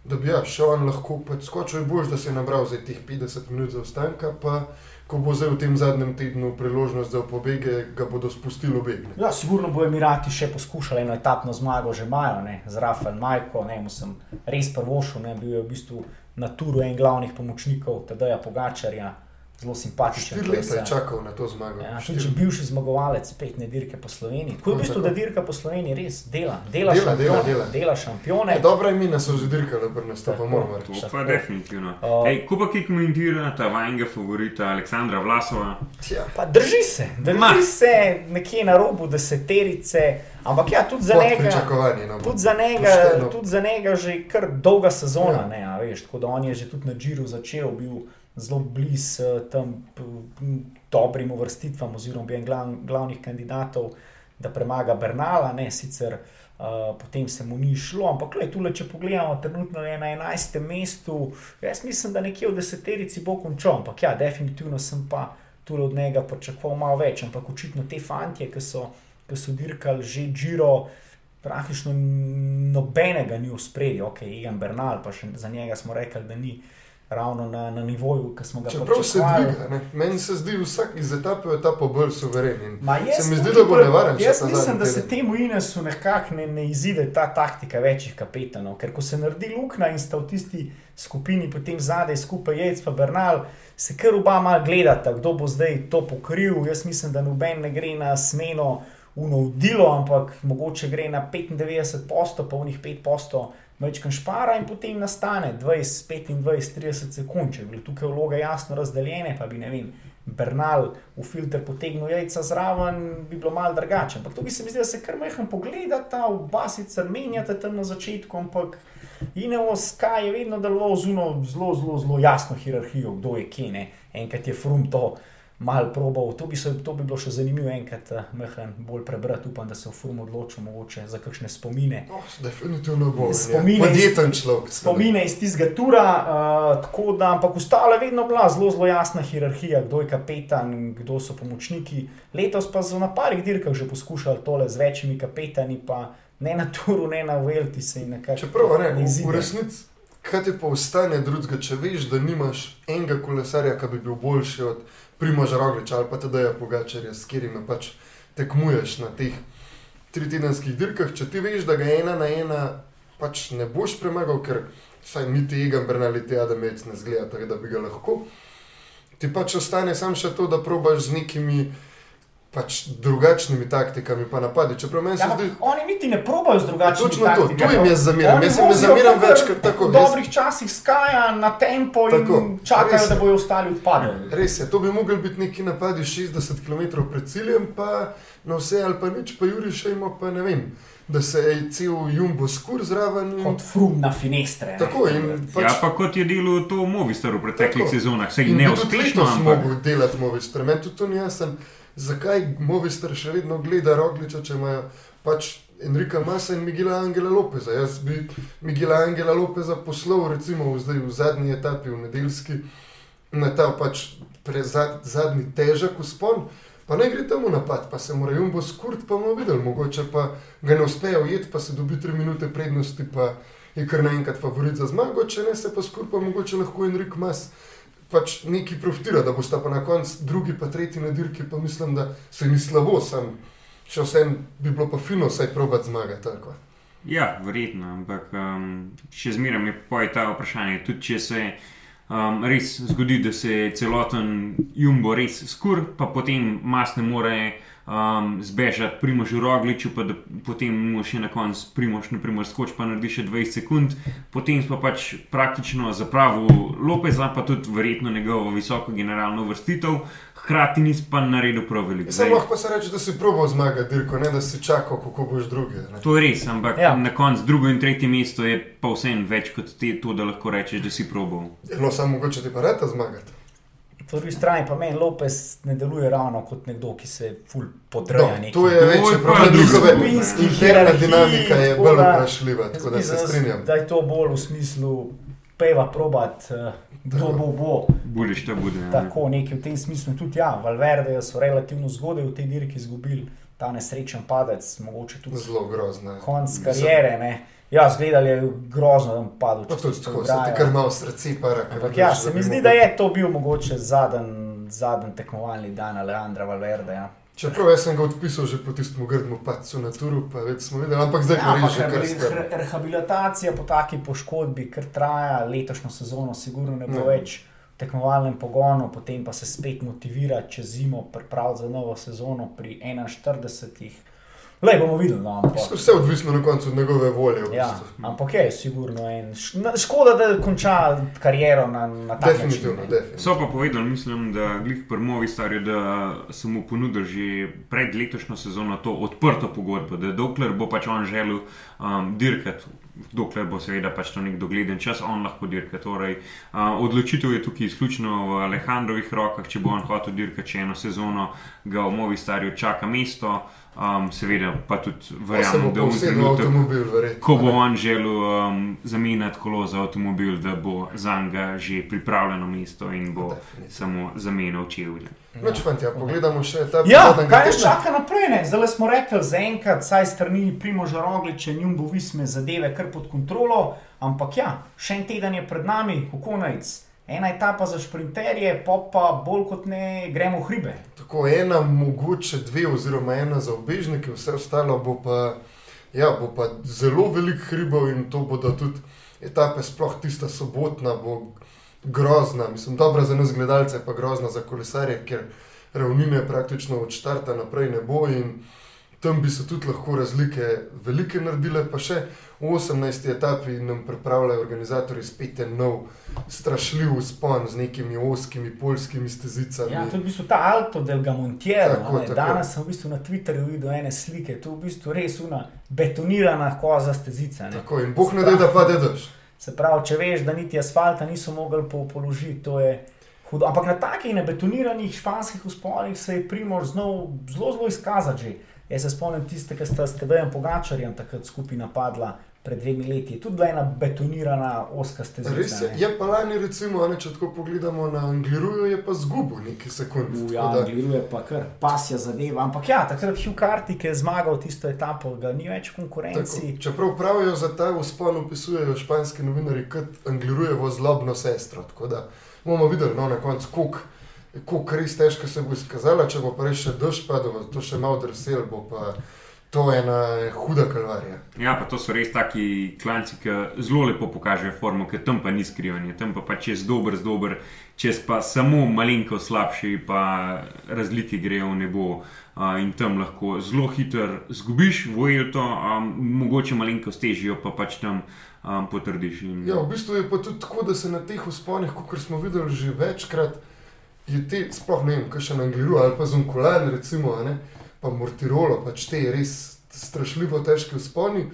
Da bi ja, še on lahko pač skočil, je bolj, da se je nabral za teh 50 minut zaostanka, pa ko bo zdaj v tem zadnjem tednu priložnost za pobege, ga bodo spustili obegne. Ja, sigurno bo Emirati še poskušali eno etapno zmago, že imajo, z Rafael Majko, ne, mu sem res prvošil, ne, bil je v bistvu na turu en glavnih pomočnikov, teda ja Pogačarja zelo simpatičen. Štiri leta je čakal na to zmago. Ja, tudi če bivši zmagovalec petne dirke po Sloveniji. Tako je v bistvu, da dirka po Sloveniji res dela. Dela, dela, šampione, dela, dela. dela šampione. Ja, dobro je mi, da so že dirkali, da nas to pa moramo reči. To je definitivno. Uh, Ej, ko pa ki komentira ta vajnega favorita Aleksandra Vlasova? Ja. Pa drži se, drži Ma. se nekje na robu deseterice. Ampak ja, tudi za njega, no, tudi za njega, tudi za njega že kar dolga sezona, ja. ne, veš, tako da on je že tudi na Džiru začel, bil zelo blizu uh, tam dobrim uvrstitvam, oziroma bi en glav, glavnih kandidatov, da premaga Bernala, ne sicer. Uh, potem se mu ni šlo, ampak le, tule, če pogledamo, trenutno je na 11. mestu. Jaz mislim, da nekje v deseterici bo končal, ampak ja, definitivno sem pa tule od njega pričakoval malo več. Ampak očitno te fantje, ki so, ki so dirkali že Džiro, praktično nobenega ni v spredju, ok, Ian Bernal, pa še za njega smo rekli, da ni ravno na, na nivoju, ki smo ga videli. Čeprav se dviga, meni se zdi vsak iz etape v etapo bolj suveren. Se mi zdi, da bo nevaren. Jaz mislim, da se temu Inesu nekako ne, ne izide ta taktika večjih kapetanov, ker ko se naredi luknja in sta v tisti skupini potem zadaj skupaj Jejc pa Bernal, se kar oba mal gledata, kdo bo zdaj to pokril. Jaz mislim, da noben ne gre na smeno. Unovdilo, ampak mogoče gre na 95 posto, pa v njih 5 posto večkrat špara in potem nastane 20, 25, 30 sekund, če bi bile tukaj vloge jasno razdeljene, pa bi ne vem, Bernal v filter potegnil jajca zraven, bi bilo malo drugače. Ampak tukaj se mi zdi, da se kar mehko pogledata, oba sicer menjate tam na začetku, ampak Ineos Sky je vedno deloval zelo, zelo, zelo, zelo jasno hierarhijo, kdo je kene. Enkrat je frum to mal probal. To bi, se, to bi bilo še zanimivo enkrat uh, mehen bolj prebrati. Upam, da se v filmu odločil mogoče za kakšne spomine. Oh, definitivno bo. Spomine Podjeten človek. Spomine iz tistega tura, uh, tako da, ampak ostalo je vedno bila zelo, zelo jasna hierarhija, kdo je kapetan, kdo so pomočniki. Letos pa so na parih dirkah že poskušali tole z večjimi kapetani, pa ne na turu, ne na Velti se jim nekako. Čeprav ne, v, v resnici. Kaj ti pa ostane drugega, če veš, da nimaš enega kolesarja, ki bi bil boljši od Primoža Rogliča ali pa tudi Deja Pogačarja, s katerimi pač tekmuješ na teh tritedenskih dirkah, če ti veš, da ga ena na ena pač ne boš premagal, ker saj niti Egan Bernal, niti Adamec ne zgleda, tako da bi ga lahko. Ti pač ostane samo še to, da probaš z nekimi pač drugačnimi taktikami pa napadi. Čeprav meni se Ja, zdi, oni niti ne probajo z drugačnimi Točno to, taktikami. to jim jaz zamiram. Oni Jaz jim ne zamiram kakor več, ker tako, V jaz- dobrih časih skaja na tempo Tako, in čakajo, res da bojo ostali odpadli. Res je, to bi mogli biti neki napadi 60 km pred ciljem, pa na vse ali pa nič, pa Juri še ima, pa ne vem, da se je cel jumbo skur zraven. in- Kot frum na finestre. ne. Tako in Pač, ja, pa kot je delo to Movistar v preteklih sezonah, se In ne bi tudi uspešno, letos ampak mogel delati Movistar. Meni tudi to ni jasno, zakaj Movistar še vedno gleda Rogliča, če imajo pač Enrika Masa in Miguela Angela Lopeza. Jaz bi Miguela Angela Lopeza poslal recimo v, zdaj, v zadnji etapi, v nedeljski, na ta pač prezad, zadnji težek uspon. Pa ne gre temu napad, pa se mora jumbo skurt, pa bomo videli, mogoče pa ga ne uspejo ujeti, pa se dobi tri minute prednosti, pa je kar naenkrat favorit za zmago, če ne se pa skurt, pa mogoče lahko Enrik Mas pač neki profitira, da boste pa na koncu drugi, pa tretji na dirki, pa mislim, da se ni slabo, sem še vsem bi bilo pa fino, saj probat zmagati. tako. Ja, verjetno, ampak um, še zmeraj mi pa je ta vprašanje. Tudi če se um, res zgodi, da se celoten jumbo res skur, pa potem mas ne more um, zbežati primožu rogliču, pa da potem mu še na koncu primož, naprimer, skoč pa naredi še 20 sekund, potem pa pač praktično zapravil Lopeza, pa tudi verjetno njegovo visoko generalno vrstitev, hkrati nis pa naredil prav veliko. Zdaj- lahko se reče, da si probal zmagati dirko, ne da si čakal, kako boš druge. ne. To je res, ampak Ja. ja. na koncu drugo in tretje mesto je pa vseeno več kot te, to, da lahko rečeš, da si probal. No, samo mogoče ti pa reta zmagati. Po drugi strani pa meni Lopez ne deluje ravno kot nekdo, ki se ful No, podreja neki. to je večji je problem, pa njihove skupinski interna hierarhiji, dinamika je bolj da- vprašljiva, tako da se strinjam. Da je to bolj v smislu peva probat, eh, kdo bo bo. Budeš ta bude. ja. Tako nekaj v tem smislu. Tudi ja, Valverde so relativno zgodaj v tej dirki izgubili ta nesrečen padec, mogoče tudi Zelo grozno. je. konc karijere. Ne. Ja, zgledali je grozno, da je padel Pa čez tudi tako, se ti kar malo srce para. Ampak ja, se mi zdi, da je to bil mogoče zadnji, tekmovalni dan Alejandra Valverde. Ja. Čeprav jaz sem ga odpisal že po tistem grdemu padcu na turu, pa več smo videli, ampak zdaj Ja, že kar re- rehabilitacija po taki poškodbi, ker traja letošnjo sezono, sigurno ne bo Ja. več v tekmovalnem pogonu, potem pa se spet motivira čez zimo, pripraviti za novo sezono pri 41. Le bomo videli, no, ampak. Vse odvisno na koncu od njegove volje. v Ja, bistvu. ampak je sigurno en. Škoda, da konča kariero na, na tak Definitivno, način. definitivno. So pa povedali, mislim, da glih pri Movistarju, da so mu ponudili že pred letošnjo sezono to odprto pogodbo, da dokler bo pač on želel um, dirkati, dokler bo seveda pač to nek dogleden čas, on lahko dirka. Torej, uh, odločitev je tukaj izključno v Alejandrovih rokah, če bo on hotel dirkati še eno sezono, ga v Movistarju čaka mesto, um, seveda pa tudi verjamem, bo da v povsedel v trenutek. avtomobil, verjetno. Ko bo on želel um, zamenjati kolo za avtomobil, da bo za njega že pripravljeno mesto in bo Definitivno. samo zamenjal čevlje. Noč, fanti, ja, pogledamo še ta Ja, zadnjega kaj nas tedna. čaka naprej? Ne? Zdaj smo rekli, zaenkrat, saj strani Primoža Rogliča in Jumbo Visme zadeve kar pod kontrolo, ampak ja, še en teden je pred nami, kako najc. Ena etapa za šprinterje, pa pa bolj kot ne gremo v hribe. Tako ena, mogoče dve, oziroma ena za obežnike, vse ostalo bo pa, ja, bo pa zelo velik hribov in to bodo tudi etape, sploh tista sobotna, bo grozna. Mislim, dobra za nas gledalce, pa grozna za kolesarje, ker ravnine praktično od štarta naprej ne bo in tam bi se tudi lahko razlike velike naredile, pa še v 18. etapi nam pripravljajo organizatorji spet en nov, strašljiv spon z nekimi oskimi polskimi stezicami. Ja, to je v bistvu ta Alto del Gamontiero. Tako, tako. Danes sem v bistvu na Twitterju videl ene slike, to je v bistvu res una betonirana koza stezica. Ne. Tako, in boh ne da, da pade dež. Se pravi, če veš, da niti asfalta niso mogli po, položiti, to je hudo. Ampak na takih nebetoniranih španskih usponih se je Primož znal zelo, zelo izkazati. Že. Jaz se spomnim tiste, ki sta s TD-jem Pogačarjem takrat skupaj napadla pred dvemi leti. Je tudi bila ena betonirana oska stezica. Res je, je pa lani, recimo, ne, če tako pogledamo na Angliruju, je pa zgubil nekaj sekund. V tako da- Angliji je pa kar pasja zadeva. Ampak ja, takrat Hugh Carty, ki je zmagal tisto etapo, ga ni več Tako, konkurenci. čeprav pravijo za ta uspon, opisujejo španski novinari kot Anglirujevo zlobno sestro. Tako da bomo videli no, na koncu, koliko koliko res težko se bo izkazala, če bo pa res še dež padel, to še malo drsel, bo pa to ena huda kalvarija. Ja, pa to so res taki klanci, ki zelo lepo pokažejo formo, ker tam pa ni skrivanje, tam pa, pa čez dober, z dober, čez pa samo malenko slabši, pa razlike grejo v nebo. Uh, in tam lahko zelo hitro zgubiš, vojo to, um, mogoče malenko stežijo, pa pač tam um, potrdiš. In, Ja, v bistvu je pa tudi tako, da se na teh usponih, kot smo videli že večkrat, je te, sploh ne vem, kaj še na Angliru ali pa Zunkulan, recimo, ne, pa Mortirolo, pač te res strašljivo težke usponi.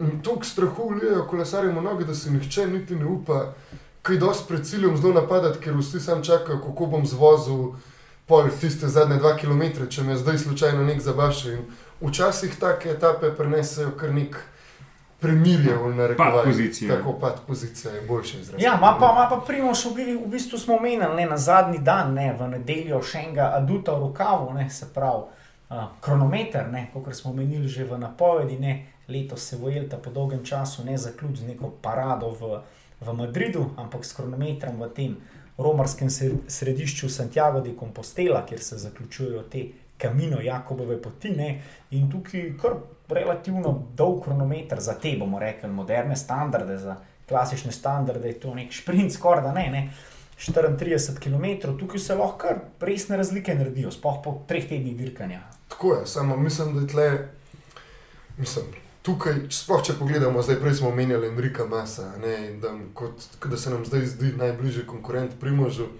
In toliko strahu vlijajo kolesarjem v noge, da se nihče niti ne upa, kaj dosti pred ciljem zelo napadati, ker vsi sam čakajo, kako bom zvozil pol tiste zadnje dva km, če me zdaj slučajno nek zabaše. In včasih take etape prenesejo kar nek premirje v narekovajih. pozicija. Tako pad pozicija je boljši izraz. Ja, ima pa, ima pa Primož, v, bi- v bistvu smo omenili ne, na zadnji dan, ne, v nedeljo še enega aduta v rokavu, ne, se pravi uh, kronometer, kot smo omenili že v napovedi. Ne, letos se Vojelta po dolgem času ne zaključi z neko parado v, v Madridu, ampak s kronometrom v tem romarskem središču Santiago de Compostela, kjer se zaključujejo te kamino Jakobove poti. Ne, in tukaj kar relativno dolg kronometer za te, bomo rekli, moderne standarde, za klasične standarde, je to nek sprint, skoraj da ne. ne. 34 km, tukaj se lahko resne razlike naredijo, sploh po treh tednih dirkanja. Tako je, samo mislim, da je tle, mislim, tukaj, sploh če pogledamo, zdaj prej smo omenjali Enrika Masa, ne, in da, kot da se nam zdaj zdi najbližji konkurent Primožu.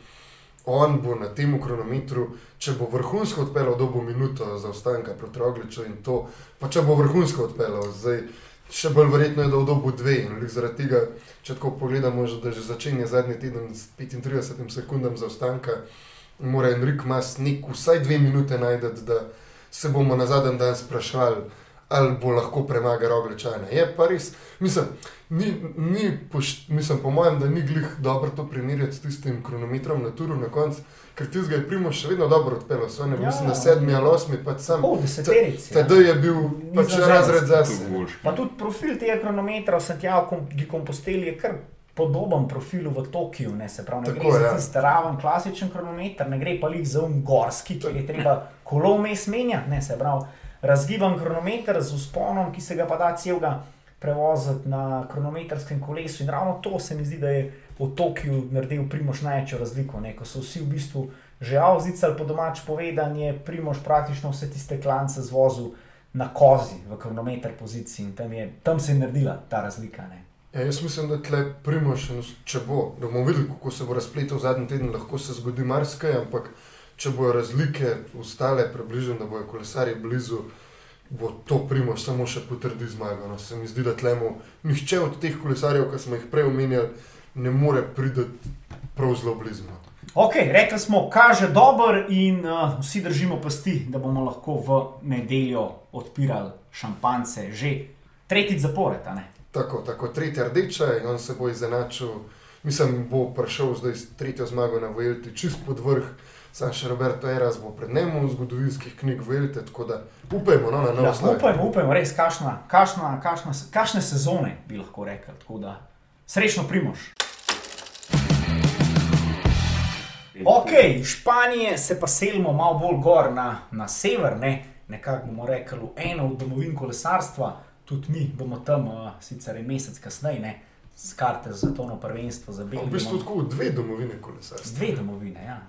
On bo na tem kronometru, če bo vrhunsko odpeljal, dobo minuto zaostanka proti Rogliču in to, pa če bo vrhunsko odpeljal, zdaj še bolj verjetno je, da v dobu dve. Zaradi tega, če tako pogledamo, že, da že začenja zadnji teden s 35 sekundam zaostanka, mora Enrik Mas nek vsaj dve minute najti, da se bomo na zadnji dan sprašvali, ali bo lahko premagal Rogličane. Je pa res, mislim, ni, ni poš, mislim, po mojem, da ni glih dobro to primerjati s tistim kronometrom na turu na koncu, ker ti ga je Primož še vedno dobro odpeljal, so ne, Ja, mislim, na ja. sedmi ali osmi, pač sam. O, deseterici. ja. Tedaj je bil pač za razred zase. boljše. Pa tudi profil tega kronometra v Santiago di Composteli je kar podoben profilu v Tokiu. Ne, se pravi, ne Tako, gre za ja. tisti raven klasičen kronometer, ne gre pa jih za un gorski, kjer je treba kolo vmes menjati. Ne, se pravi, razgiban kronometer z usponom, ki se ga pa da celega prevoziti na kronometrskem kolesu. In ravno to se mi zdi, da je v Tokiu naredil Primož največjo razliko, ne, ko so vsi v bistvu že avzicali po domač povedanje, Primož praktično vse tiste klance zvozil na kozi v kronometer poziciji in tam, je, tam se je naredila ta razlika. Ne. Ja, jaz mislim, da tle Primož, eno- če bo, da bomo videli, kako se bo razpletel zadnji teden, lahko se zgodi marsikaj, ampak če bojo razlike ostale približno, da bojo kolesari blizu, bo to Primož samo še potrdi zmago. No, se mi zdi, da tlemu nihče od teh kolesarjev, ki smo jih prej omenjali, ne more priti prav zelo blizu. no. Ok, rekli smo, kaže dober in uh, vsi držimo pasti, da bomo lahko v nedeljo odpirali šampance že tretjič zapored. Tako, tako tretja rdeča in on se bo izenačil, mislim, bo prišel zdaj s tretjo zmago na Vojlti, čist pod vrh. Sam še Roberto Eras bo pred njim v zgodovinskih knjig Vojlte, tako da upajmo no, na novo Ja, upajmo, upajmo, res, kašna, kašna, kašna, kašne sezone bi lahko. Tako da srečno primož. Ok, iz Španije se pa selimo malo bolj gor na, na sever, ne? nekako bomo rekli, v eno od domovin kolesarstva, tudi mi bomo tam, uh, sicer je mesec kasneje, ne? s karte za tono prvenstvo za V Belgijo. bistvu tako dve domovine kolesarstva. Dve domovine, ja.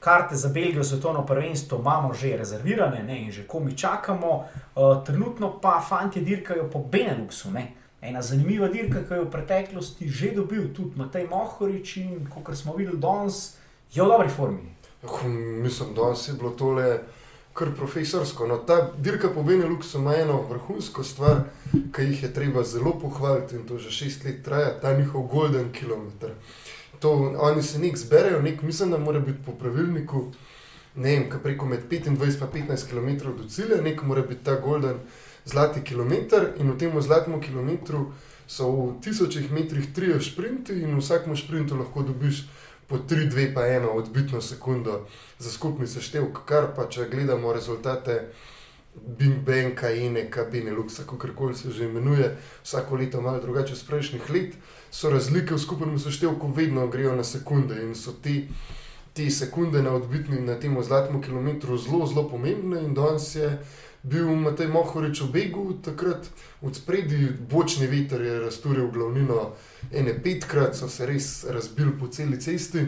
Karte za Belgijo, svetovno prvenstvo imamo že rezervirane ne, in že komi čakamo, uh, trenutno pa fanti dirkajo po Beneluxu. Ne. Ena zanimiva dirka, ki je v preteklosti že dobil tudi Matej Mohorič in kot smo videli danes, je v dobri formi. Oh, mislim, da je bilo tole kar profesorsko. No, ta dirka po Beneluxu ima eno vrhunsko stvar, ki jih je treba zelo pohvaliti in to že šest let traja, ta njihov Golden Kilometer. To, oni se nek zberejo, nek mislim, da mora biti po pravilniku, ne vem, preko med 25 in 15 km do cilja, nek mora biti ta Golden zlati kilometr in v tem zlatem kilometru so v tisočih metrih tri šprinti in v vsakem šprintu lahko dobiš po 3, 2, pa 1 odbitno sekundo za skupni seštevek, kar pa če gledamo rezultate. Bing Bang, Kajene, Kabine, Luxa, kako koli se že imenuje, vsako leto malo drugače od prejšnjih let, so razlike v skupnem seštevku, vedno grejo na sekunde in so ti, ti sekunde na odbitni na tem zlatem kilometru zelo, zelo pomembne. In danes je bil Matej Mohorič v begu, takrat od spredi bočni veter je razturil glavnino, ene petkrat so se res razbili po celi cesti.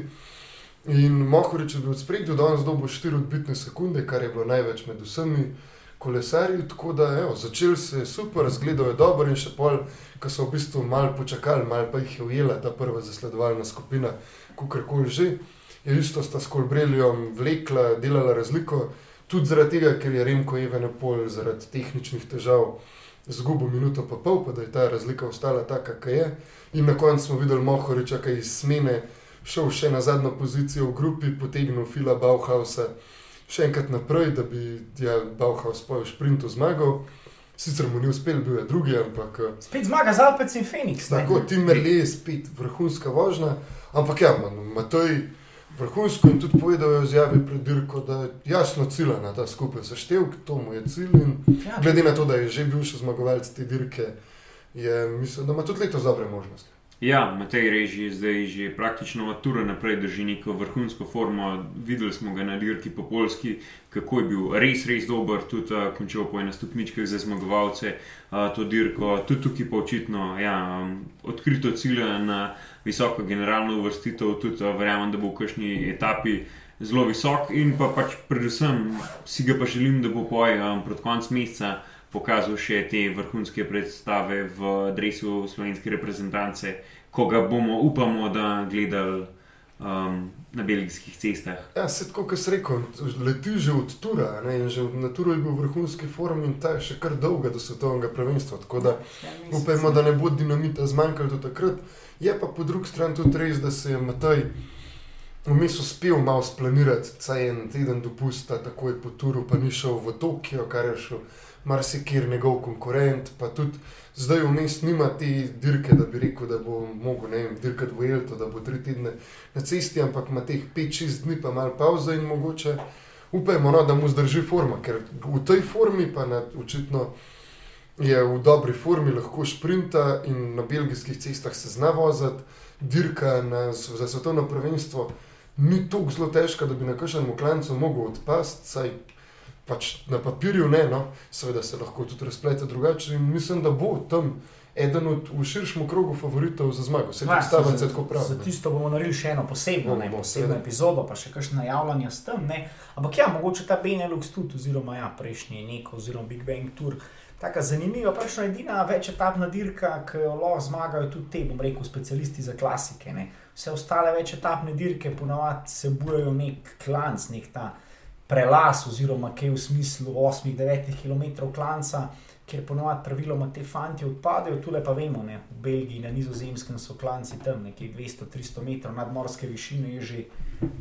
In Mohorič je bil v spredi, danes dobo 4 odbitne sekunde, kar je bilo največ med vsemi. Kolesarji, tako da je začel se super, zgledal je dobro, in še pol, ko so v bistvu malo počakali, malo pa jih je ujela ta prva zasledovalna skupina, kako koli že, je isto sta s Kolbrelijem vlekla, delala razliko. Tudi zaradi tega, ker je Remko Evenepol zaradi tehničnih težav zgubil minuto pa pol, pa da je ta razlika ostala taka, kakor je. In na koncu smo videli Mohoriča, ki je iz smene šel še na zadnjo pozicijo v grupi, potegnil Fila Bauhausa še enkrat naprej, da bi ja, Bauhaus po šprintu zmagal. Sicer mu ni uspel, bil je drugi, ampak. Spet zmaga za Alpec in Phoenix. Tako, Timmerley je spet vrhunska vožnja, ampak ja, Matoj vrhunsko in tudi povedal v izjavi pred dirko, da je jasno cilj na ta skupaj seštevek, to mu je cilj. Ja. Glede na to, da je že bil še zmagovalec te dirke, je, mislim, da ima tudi letos dobre možnosti. Ja, Matej Reži je zdaj že praktično od tura naprej drži neko vrhunsko formo. Videli smo ga na dirki po Polski, kako je bil res, res dober, tudi uh, končal po eni stopnički za zmagovalce uh, to dirko. Tudi tukaj pa očitno ja, um, odkrito cilja na visoko generalno uvrstitev, tudi uh, verjamem, da bo v kakšni etapi. Zelo visok, in pa pač predvsem si ga pa želim, da bo poj um, pred koncem meseca pokazal še te vrhunske predstave v drevesu slovenske reprezentance, ko ga bomo, upamo, da gledali um, na belgijskih cestah. Ja, se tako, kot sem rekel, leti že od Tura, ne, že na Turu je bil v vrhunski formi in ta je še kar dolga do svetovnega prvenstva. Tako da ja, upajmo, da ne bo dinamita zmanjkalo do takrat. Je pa po drugi strani tudi res, da se je Mataj. Vmes uspel malo splanirati, saj en teden dopusta, tako je po Turu, pa ni šel v Tokio, kar je šel marsikjer njegov konkurent, pa tudi zdaj vmes nima te dirke, da bi rekel, da bo mogel dirkati v Elto, da bo tri tedne na cesti, ampak ima teh 5-6 dni, pa malo pauze in mogoče upajmo, no, da mu zdrži forma, ker v tej formi pa na, očitno. Je v dobri formi, lahko šprinta in na belgijskih cestah se zna voziti, dirka na, za svetovno prvenstvo ni tako zelo težka, da bi na kažem klancu odpasti, saj pač na papirju ne, no, seveda se lahko tudi razplete drugače. In mislim, da bo tam eden od v širšem krogu favoritov za zmago. Se pravi, da se tako pravi. Za tisto bomo naredili še eno posebno, ne, posebno epizodo, pa še kakšno najavljanje s tem. Ne. Ampak ja, mogoče ta Benelux tudi, oziroma ja, prejšnji nek, oziroma Big Bang Tour. Tako zanimiva, pač edina večetapna dirka, ki jo lahko zmagajo tudi te, bom rekel, specialisti za klasike. Ne. Vse ostale večetapne dirke ponovadi se bojujo nek klanc, nek ta prelas, oziroma kaj v smislu 8-9 km klanca, kjer ponovadi praviloma te fanti odpadejo, tu pa vemo, ne, v Belgiji, na nizozemskem so klanci tam nekje 200-300 metrov nadmorske višine, je že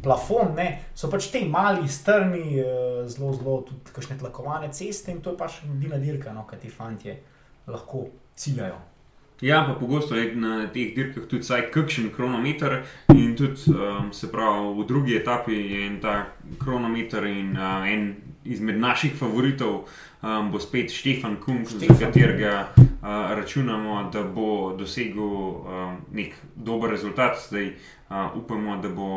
plafon, ne, so pač te mali, strmi, eh, zelo, zelo tudi kakšne tlakovane ceste in to je pač edina dirka, no, kaj ti fanti lahko ciljajo. Ja, pa pogosto je na teh dirkah tudi vsaj kakšen kronometer, in tudi um, se pravi, v drugi etapi je en ta kronometer in uh, en izmed naših favoritov um, bo spet Štefan Kung, za katerega uh, računamo, da bo dosegel um, nek dober rezultat. Zdaj uh, upamo, da bo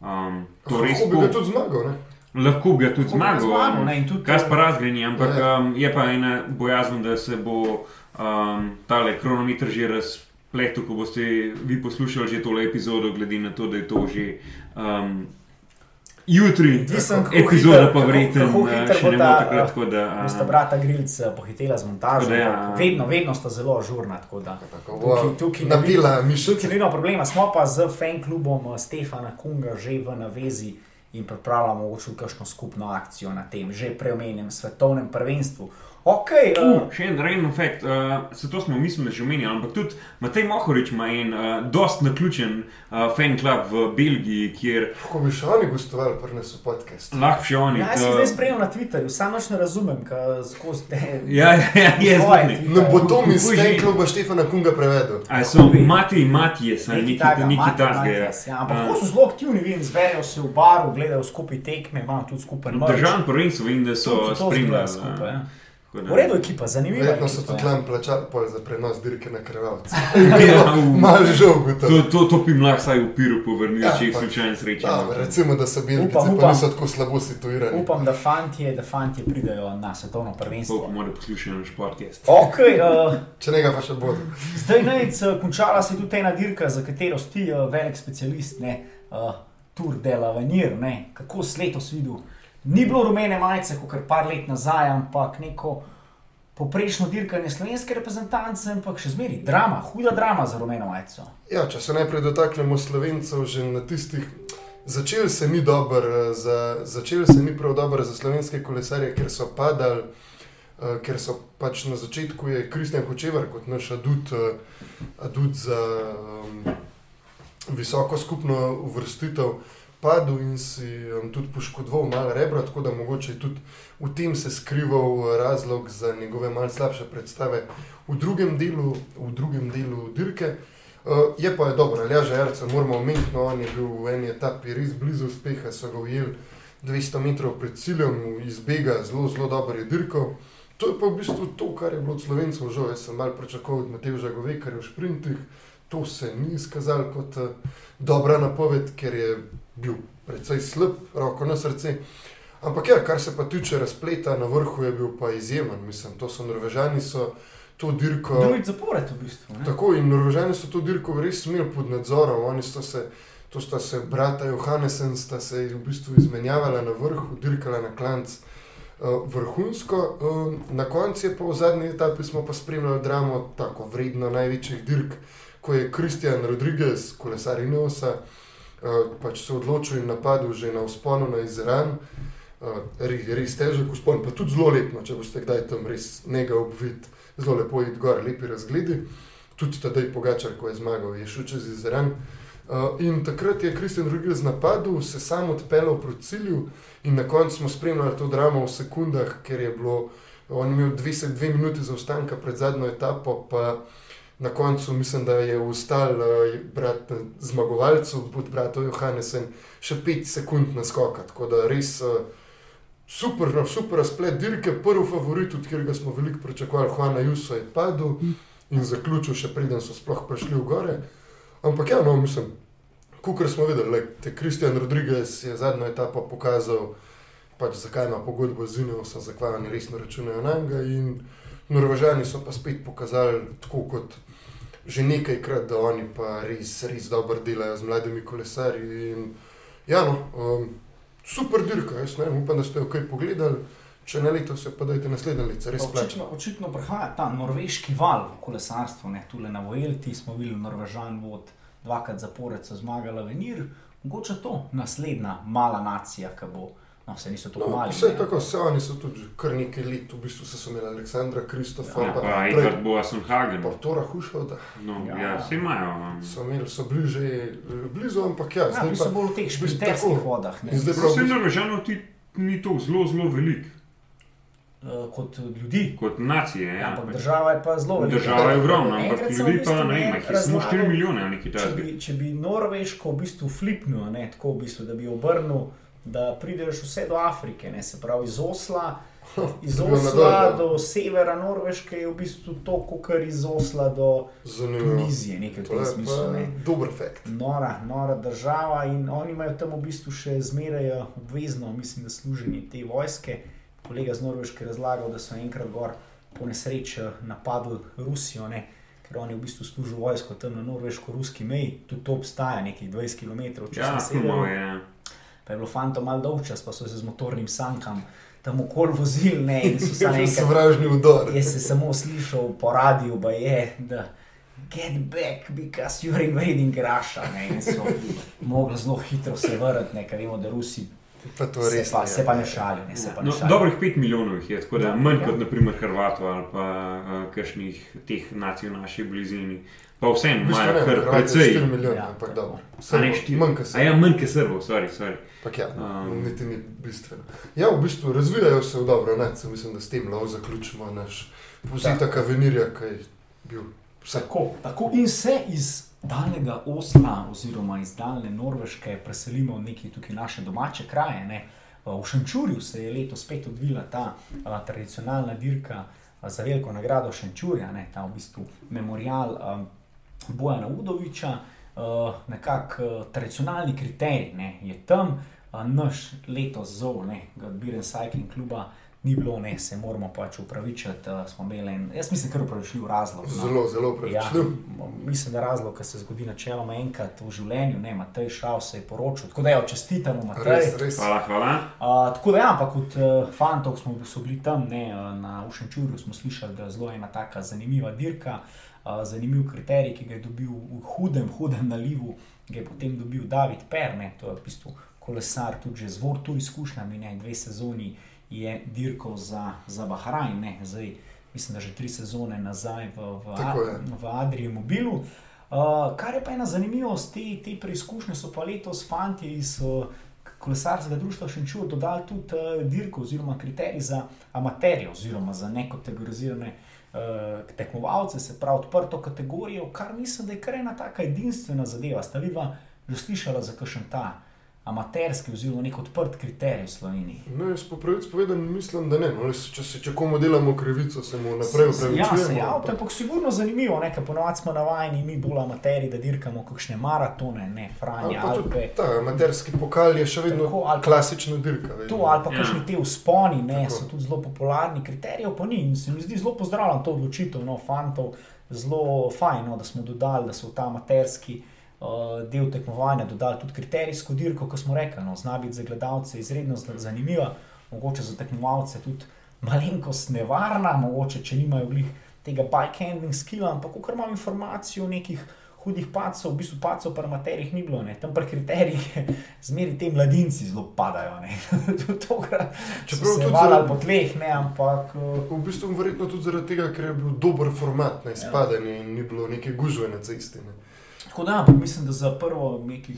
um, to res. Lahko bi ga tudi zmagal. Ne? Lahko bi ga tudi zmagal, kaj pa razgrani, ampak um, je pa ena bojazen, da se bo um, tale kronometer že razpletel, ko boste vi poslušali že tole epizodo, glede na to, da je to že um, Jutri, Odvisen, epizoda hitro- pa verjetno eh, še ne bo ta, takrat. eh, tako da, eh, Sta brata Grilc pohitela z montažo. Da ja. ampak Vedno, vedno sta zelo ažurna. tako da Tako, Tukaj- tukaj ne Napila Tukaj mišice. ni problema, smo pa z fan klubom Stefana Kunga že v navezi in pripravljamo mogoče kakšno skupno akcijo na tem že preomenjenem svetovnem prvenstvu. Ok, uh, Uh, še en random fakt, uh, se to smo mislili, da že omenjali, ampak tudi Matej Mohorič ima en uh, dost naključen uh, fan klub v Belgiji, kjer Ko bi še oni gostovali, pri nas v podkastu. lahko še oni. ja, jaz sem uh, zdaj spremljal na Twitterju, samo še ne razumem, kaj skozi te. Ja, ja, ja, je. Twitterje. No, bo to mi z tem kluba Štefana Kunga prevedel. A so. Mati in Matije, sem Nekaj neki takega, neki Mate tasge. Matijas, ja, ampak tako so zelo aktivni, vidim, zberejo se v baru, gledajo skupaj tekme, imajo tudi skupaj merch. Državno prvenstvo in da so Tudi to spremljali. Eh, V redu, ekipa, zanimiva. Verjetno so tudi ja. tam plačali za prenos dirke na krvavce. Ja, v- Mal žal To, gotovo. to, to bi lahko vsaj v piru povrnil, Ja, če jih pa- slučajno sreča. Ja, recimo, da so bili Upam, pa upam. niso tako slabo situirani. Upam, da fantje, da fantje pridejo na svetovno prvenstvo. Koliko mora poslušati naš podcast. Ok, uh, Če ne ga pa še bodo. zdaj nec, uh, končala se je tudi ena dirka, za katero si ti uh, velik specialist, ne, uh, Tour de la Venir, ne, kako si letos videl. Ni bilo rumene majice, kot kar par let nazaj, ampak neko poprečno dirkanje slovenske reprezentance, ampak še zmeri drama, huda drama za rumeno majico. Ja, če se najprej dotaknemo slovencev, že na tistih. Začel se ni dober, eh, za, začel se ni prav dober za slovenske kolesarje, ker so padali, uh, ker so pač na začetku je Kristjan Hočevar kot naš adut, uh, adut za um, visoko skupno uvrstitev padel in si um, tudi poškodoval malo rebra, tako da mogoče je tudi v tem se skrival eh, razlog za njegove malce slabše predstave v drugem delu, v drugem delu dirke. Uh, je pa je dobro, ali že Jarca moramo omeniti, no, on je bil v eni etapi res blizu uspeha, so ga ujeli 200 metrov pred ciljem, izbega zelo, zelo dobro je dirkal. To je pa v bistvu to, kar je bilo od slovencev žal. Jaz sem malo pričakoval od Mateja Žagovekarja v sprintih, to se ni izkazalo kot uh, dobra napoved, ker je bil precej slab, roko na srce. Ampak ja, kar se pa tiče razpleta na vrhu, je bil pa izjemen. Mislim, to so Norvežani, so to dirko. Drugič zapored v bistvu. Ne? Tako in Norvežani so to dirko res imeli pod nadzorom. Oni sta se, to sta se brata Johannesen, sta se v bistvu izmenjavala na vrhu, dirkala na klanc uh, vrhunsko. Uh, na koncu je pa v zadnji etapi smo pa spremljali dramo, tako vredno največjih dirk, ko je Kristjan Rodriguez, kolesar Ineosa, uh, pač se odločil in napadel že na vzponu na Izran. Uh, res, res težek vzpon, pa tudi zelo lepo, če boste kdaj tam res nekaj obvid, zelo lepo je gor, lepi razgledi. Tudi tedaj Pogačar, ko je zmagal, je šel čez Izran. Uh, in takrat je Kristjan Rodriguez napadel, se sam odpeljal proti cilju, in na koncu smo spremljali to dramo v sekundah, ker je bilo, on je imel dve, se- dve minuti zaostanka pred zadnjo etapo, pa na koncu mislim, da je ustal uh, brat zmagovalcev, pod bratom Johannesen, še pet sekund naskoka. Tako da res uh, super, no, super razplet dirke, prvi favorit, od katerega smo veliko pričakovali, Juana Juso je padel in zaključil, še preden so sploh prišli v gore. Ampak ja, no, mislim, kot smo videli, like, te Kristjan Rodriguez je zadnjo etapo pokazal, pač, zakaj ima pogodbo z Ineosom, zakaj oni resno računajo na njega. Norvežani so pa spet pokazali, tako kot že nekajkrat, da oni pa res, res dobro delajo z mladimi kolesarji. In, ja, no, um, super dirka, jaz ne vem, upam, da ste jo kaj pogledali. Če ne leto, se pa dajte naslednje leto, res plača. Očitno, očitno prihaja ta norveški val v kolesarstvu, ne tule na Vojelti smo videli Norvežan vod, dvakrat zapored so zmagali Venir, mogoče to naslednja mala nacija, ki bo, no vse niso tako No, mali. vse ne. tako, vse oni so tudi kar nekaj let, v bistvu so imeli Aleksandra Kristofa, Ja, pa, prej- Edward Boasson-Hagen. pa Tora Hušovda, No, Ja. ja, vse imajo. um, so imeli, so bili že eh, blizu, ampak ja, Ja, zdaj so bolj v teh tako. vodah, ne, In zdaj Vse Norvežanov ti ni to zelo, zelo velik eh, kot ljudi. kot nacije. Ja, ampak država je pa zelo velika. Država je ogromna, ampak ljudi pa ne ima, je samo razlagal, 4 milijone ali nekaj Če takega. bi, če bi Norveško v bistvu flipnil, ne, tako v bistvu, da bi obrnil, da prideš vse do Afrike, ne, se pravi iz Osla, iz Osla do severa Norveške je v bistvu to, kot iz Osla do. Tunizije, nekaj v To tem smislu. Ne. dober fakt. Nora, nora država in oni imajo tam v bistvu še zmeraj eh, obvezno, mislim, da služenje te vojske. Kolega z Norveške je razlagal, da so enkrat gor po nesreči eh, napadli Rusijo, ne? ker oni v bistvu služijo vojsko tam na norveško-ruski meji, tudi to obstaja nekih 20 km čez Ja, severu. Humov je. Pa je bilo fantom malo dolgčas, pa so se z motornim sankam tam okoli vozili, ne, in so enkrat sovražni udor. Jaz sem samo slišal po radiju, da je, da get back, because you're invading Russia. Ne, in so mogli zelo hitro se vrniti, ker vemo, da Rusi Pa to se res pa, ne, se ja. pa ne šalijo. Ne, se pa ne No, šalijo. dobrih 5 milijonov jih je, tako da Ja, manj ja. kot naprimer Hrvatov ali pa uh, kakšnih teh nacij v naši blizini. Pa vseeno imajo ne, kar so 4 precej. milijone, Ja, ampak tako. dobro. Srbov, štiri? Manj kot A ja, manj kot Srbov, sorry, sorry. Ampak ja, Um. niti ni bistveno. Ja, v bistvu razvijajo se v dobro, ne? Se mislim, da s tem lahko zaključimo naš pozitek Avenirja, ki je bil vse. Tako, in se iz daljnega Osla, oziroma iz daljne Norveške, preselimo v neki tukaj naše domače kraje. Ne. V Šenčurju se je letos spet odvila ta a, tradicionalna dirka a, za veliko nagrado Šenčurja, ne, ta v bistvu memorial a, Bojana Udoviča, a, nekako a, tradicionalni kriterij ne, je tam, a, naš letos zov, ne, Biren Cycling kluba. Ni bilo, ne, se moramo pač upravičiti. Uh, en, jaz mislim, kar upravičljiv razlog. no. Zelo, zelo Ja, pravičljiv. mislim, da je razlog, ki se zgodi načeloma enkrat v življenju, ne, Matej Šav se je poročil, tako da jo čestitamo, Matej. Res, res. Hvala, hvala. Uh, tako da, ja, ampak kot uh, fantov smo so bili tam ne, uh, na Ušenčurju, smo slišali, da je zelo ena taka zanimiva dirka, uh, zanimiv kriterij, ki ga je dobil v hudem, hudem nalivu, ga je potem dobil David Perne, to je v bistvu kolesar, tudi že z Vortu izkušnjami, ne, dve sezoni je dirkal za, za Bahrajn, ne, zdaj mislim, da že tri sezone nazaj v, v, v Adriji Mobilu. Uh, kar je pa ena zanimivost, te, te preizkušnje so pa letos fanti iz uh, kolesarskega društva Šenčur dodali tudi uh, dirko oziroma kriterij za amaterje oziroma za nekategorizirane uh, tekmovalce, se pravi odprto kategorijo, kar mislim, da je kar ena taka edinstvena zadeva. Sta vidva že slišala za kakšen ta amaterski oziroma nek odprt kriterij v Sloveniji. No, jaz po pravici povedano mislim, da ne. No, le če, se, če komu delamo krivico, se mu naprej Ja, se upravičujemo. ja, to je pa sigurno zanimivo, ne, ker ponovadi smo navajeni, mi bolj amateri, da dirkamo kakšne maratone, ne Franje, pa Alpe. ta amaterski pokal je še vedno Tako, ali pa- klasična dirka. vedno. To ali pa Ja. kakšni te vzponi, ne, Tako. so tudi zelo popularni, kriterijev pa ni. In se mi zdi zelo pozdravljam to odločitev, no, fantov, zelo fajn, no, da smo dodali, da so v ta amaterski uh, del tekmovanja dodali tudi kriterijsko dirko, kot smo rekli, no, zna biti za gledalce izredno zanimiva, mogoče za tekmovalce tudi malenkost nevarna, mogoče če nimajo glih tega bike handling skilla, ampak kar imam informacijo o nekih. Hudih pacov, v bistvu pacov pri amaterjih ni bilo, ne. tam pri kriterijih zmeri ti mladinci zelo padajo. ne. Tokrat Čeprav tudi valali zaradi- po tleh, ne, ampak uh, V bistvu verjetno tudi zaradi tega, ker je bil dober format na izpadanje in ni bilo neke gužve na cesti. Ne. Tako da, mislim, da za prvo nekih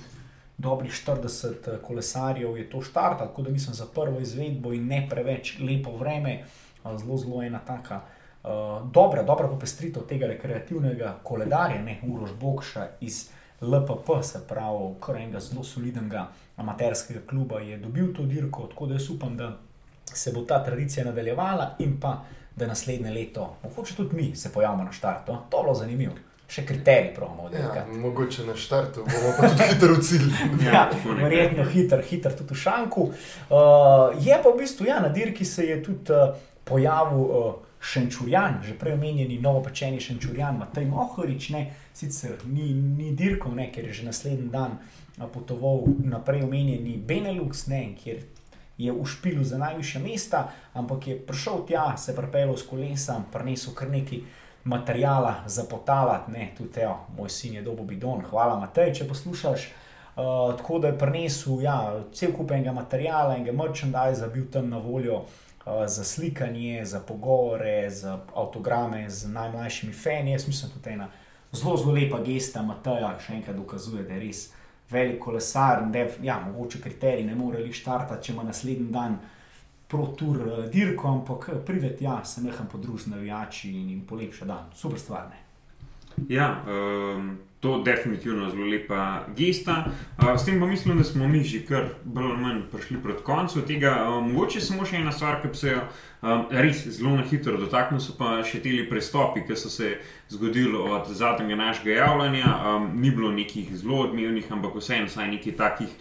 dobrih 40 eh, kolesarjev je to štart, tako da mislim za prvo izvedbo in ne preveč lepo vreme, a zelo, zelo ena taka. Uh, dobra, dobra popestritev tega rekreativnega koledarja, ne Uroš Bokša iz LPP, se pravi, kar enega zelo solidnega amaterskega kluba je dobil to dirko, tako da jaz upam, da se bo ta tradicija nadaljevala in pa da naslednje leto, mogoče tudi mi se pojavimo na štartu. To je bilo zanimivo. Še kriterij pravimo Ja, mogoče na štartu bomo pa tudi hitro v cilj. Ja, verjetno hiter, hiter tudi v šanku. Uh, je pa v bistvu ja, na dirki se je tudi uh, pojavil uh, Šenčurjan, že prej omenjeni novopečeni Šenčurjan, Matej Mohorič, ne, sicer ni, ni dirkal, ne, ker je že naslednji dan potoval naprej omenjeni Benelux, ne, kjer je v špilu za najvišja mesta, ampak je prišel tja, se pripeljal s kolesom, prinesel kar nekaj materijala za potalati, ne, tudi evo, moj sin je dobo bidon, hvala Matej, če poslušaš. Uh, tako da je prinesel ja, cel kup enega materijala in ga merchandise bil tam na voljo uh, za slikanje, za pogovore, za avtograme z najmlajšimi fani. Jaz mislim, da je ena zelo, zelo lepa gesta Mateja, še enkrat dokazuje, da je res velik kolesar in da je, ja, mogoče kriterij ne more li štartati, če ima naslednji dan uh, dirko, ampak eh, prideti, ja, se neham podružiti navijači in jim polepša dan. Super stvar. Ne? Ja, um, to je definitivno zelo lepa gesta. Uh, s tem pa mislim, da smo mi že kar bolj ali manj prišli proti koncu tega. Um, mogoče samo še ena stvar, ki se jo um, res zelo na hitro dotaknil, so pa še ti prestopi, ki so se zgodili od zadnjega našega javljanja. Um, ni bilo nekih zelo odmevnih, ampak vseeno vsaj nekaj takih,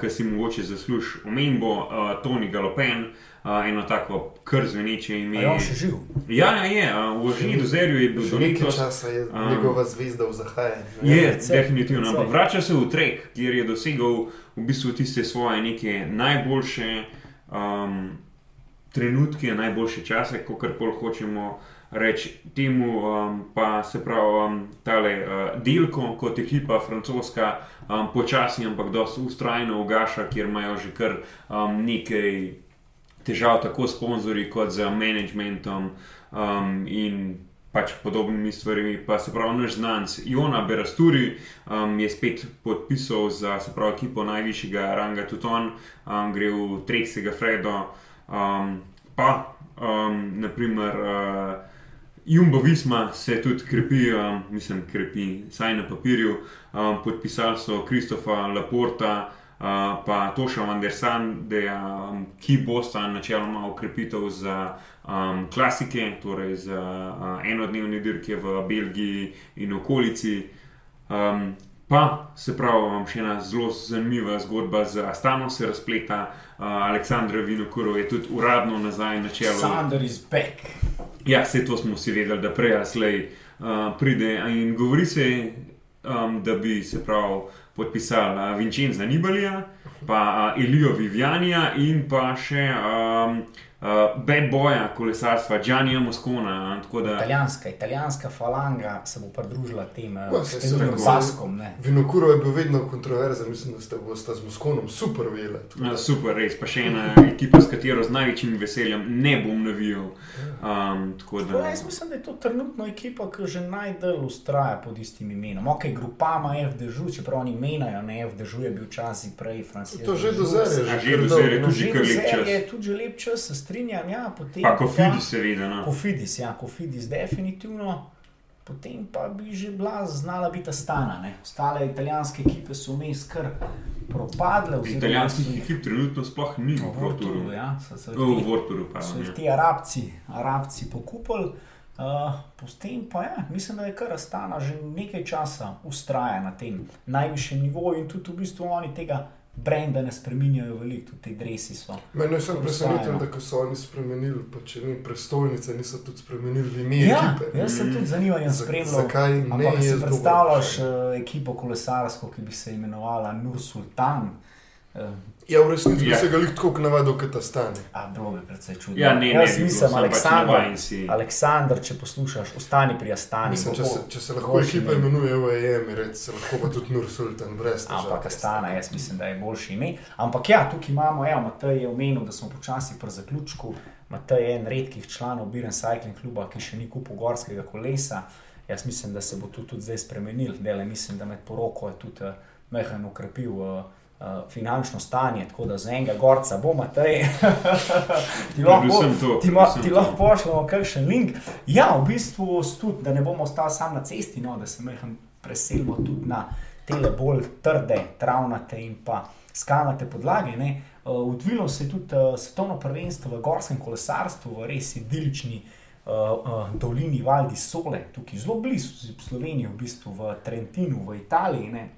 ki si mogoče zasluži omembo, uh, Toni Galopen. Uh, eno tako kar zveneče ime. A je on še živ? Ja, ja, je. Uh, v Ožini do Zerju je bil Že do nekaj letos. časa je Um, njegova zvezda v zahajanju. Je, precej, definitivno. precej. Ampak vrača se v trek, kjer je dosegal v bistvu tiste svoje neke najboljše um, trenutke, najboljše čase, kako koli hočemo reči temu. Um, pa se pravi, um, tale uh, delko kot ekipa francoska, um, počasi, ampak dosti ustrajno ugaša, kjer imajo že kar um, nekaj težav, tako s sponzorji kot z managementom. Um, in pač podobnimi stvarmi. Pa se pravi, naš znanc Jona Berasturi um, je spet podpisal za se pravi, ekipo najvišjega ranga Tuton, um, gre v Treksega Fredo, um, pa um, naprimer. Uh, Jumbo Visma se tudi krepi, um, mislim, krepi, saj na papirju. Um, podpisali so Kristofa Laporta, uh, pa Toša van der Sandeja, um, ki bosta načeloma ukrepitev za um, klasike, torej za uh, enodnevne dirke v Belgiji in okolici. Um, pa se pravi, um, še ena zelo zanimiva zgodba z Astano se razpleta. Uh, Aleksandr Vinokurov je tudi uradno nazaj na čelu. Sander is back. Ja, vse to smo si vedeli, da prej ali slej uh, pride. In govori se, um, da bi se prav podpisal uh, Vincenza Nibalija, pa uh, Elijo Vivianija in pa še um, uh, bad boja kolesarstva Gianni Moscona. tako da- Italijanska, italijanska falanga se bo pridružila tem eh, se številnim tako- baskom. ne. Vinokuro je bil vedno kontroverzen, mislim, da ste bosta z Moskonom super vele. Ja, super, res pa še ena ekipa, s katero z največjim veseljem ne bom navijal. Um, tako Tako, da, jaz mislim, da je to trenutno ekipa, ki že najdalj ustraja pod istim imenom. Ok, grupama FDŽ, čeprav oni menajo, ne FDŽ je bil včasih prej Francoski. To že do zdaj je že kar do zdaj je tudi že lep čas. je tudi že lep čas, se strinjam. Ja, potem pa Kofidi, seveda. No. Kofidis, ja, Kofidis, definitivno. Potem pa bi že bila znala biti stana. Ne? Ostale italijanske ekipe so vmes kar propadle. so Italijanskih jih- ekip trenutno sploh ni v Vorturu, ja, so se V te- Vorturu, so pardon. jih ja. ti arabci, arabci pokupili. Uh, potem pa ja, mislim, da je kar Astana že nekaj časa ustraja na tem najvišjem nivoju in tudi v bistvu oni tega brenda ne spreminjajo veliko, tudi te dresi so. Mene je samo presenetilo, da ko so oni spremenili, pa če ni prestolnice, niso tudi spremenili ime Ja, ekipe. jaz sem tudi zanimanjem Z- spremljal. Zakaj ne Ampak si predstavljaš dober? uh, ekipo kolesarsko, ki bi se imenovala Nur Sultan? Uh, Ja, v resnici Ja. se ga lih tako navadil, kot ta stane. a bilo bi precej čudno. Ja, ne, ne, Jaz bi bilo, mislim, sem pač Aleksandr, si. Aleksandr, če poslušaš, ostani pri Astani. Mislim, če se, če se lahko boljši ekipa ime. imenuje OEM, se lahko pa tudi Nur Sultan, brez težav. Ampak Astana, jaz mislim, da je boljši ime. Ampak ja, tukaj imamo, evo, Matej je omenil, da smo počasi pri zaključku. Matej je en redkih članov Biren Cycling kluba, ki še ni kupil gorskega kolesa. Jaz mislim, da se bo to tudi zdaj spremenil. Dele, mislim, da med poroko je tudi uh, Mehan ukrepil uh, uh, finančno stanje, tako da za enega gorca bo Matej. ti lahko, Predvsem to, ti, ma, ti lahko pošljemo kakšen link. Ja, v bistvu tudi, da ne bomo ostali sam na cesti, no, da se Mehan preselimo tudi na tele bolj trde, travnate in pa skalnate podlage. Ne. Uh, Odvilo se je tudi uh, svetovno prvenstvo v gorskem kolesarstvu, v res idilični uh, uh, dolini Valdi Sole, tukaj zelo blizu Slovenije, v bistvu v Trentinu, v Italiji. Ne.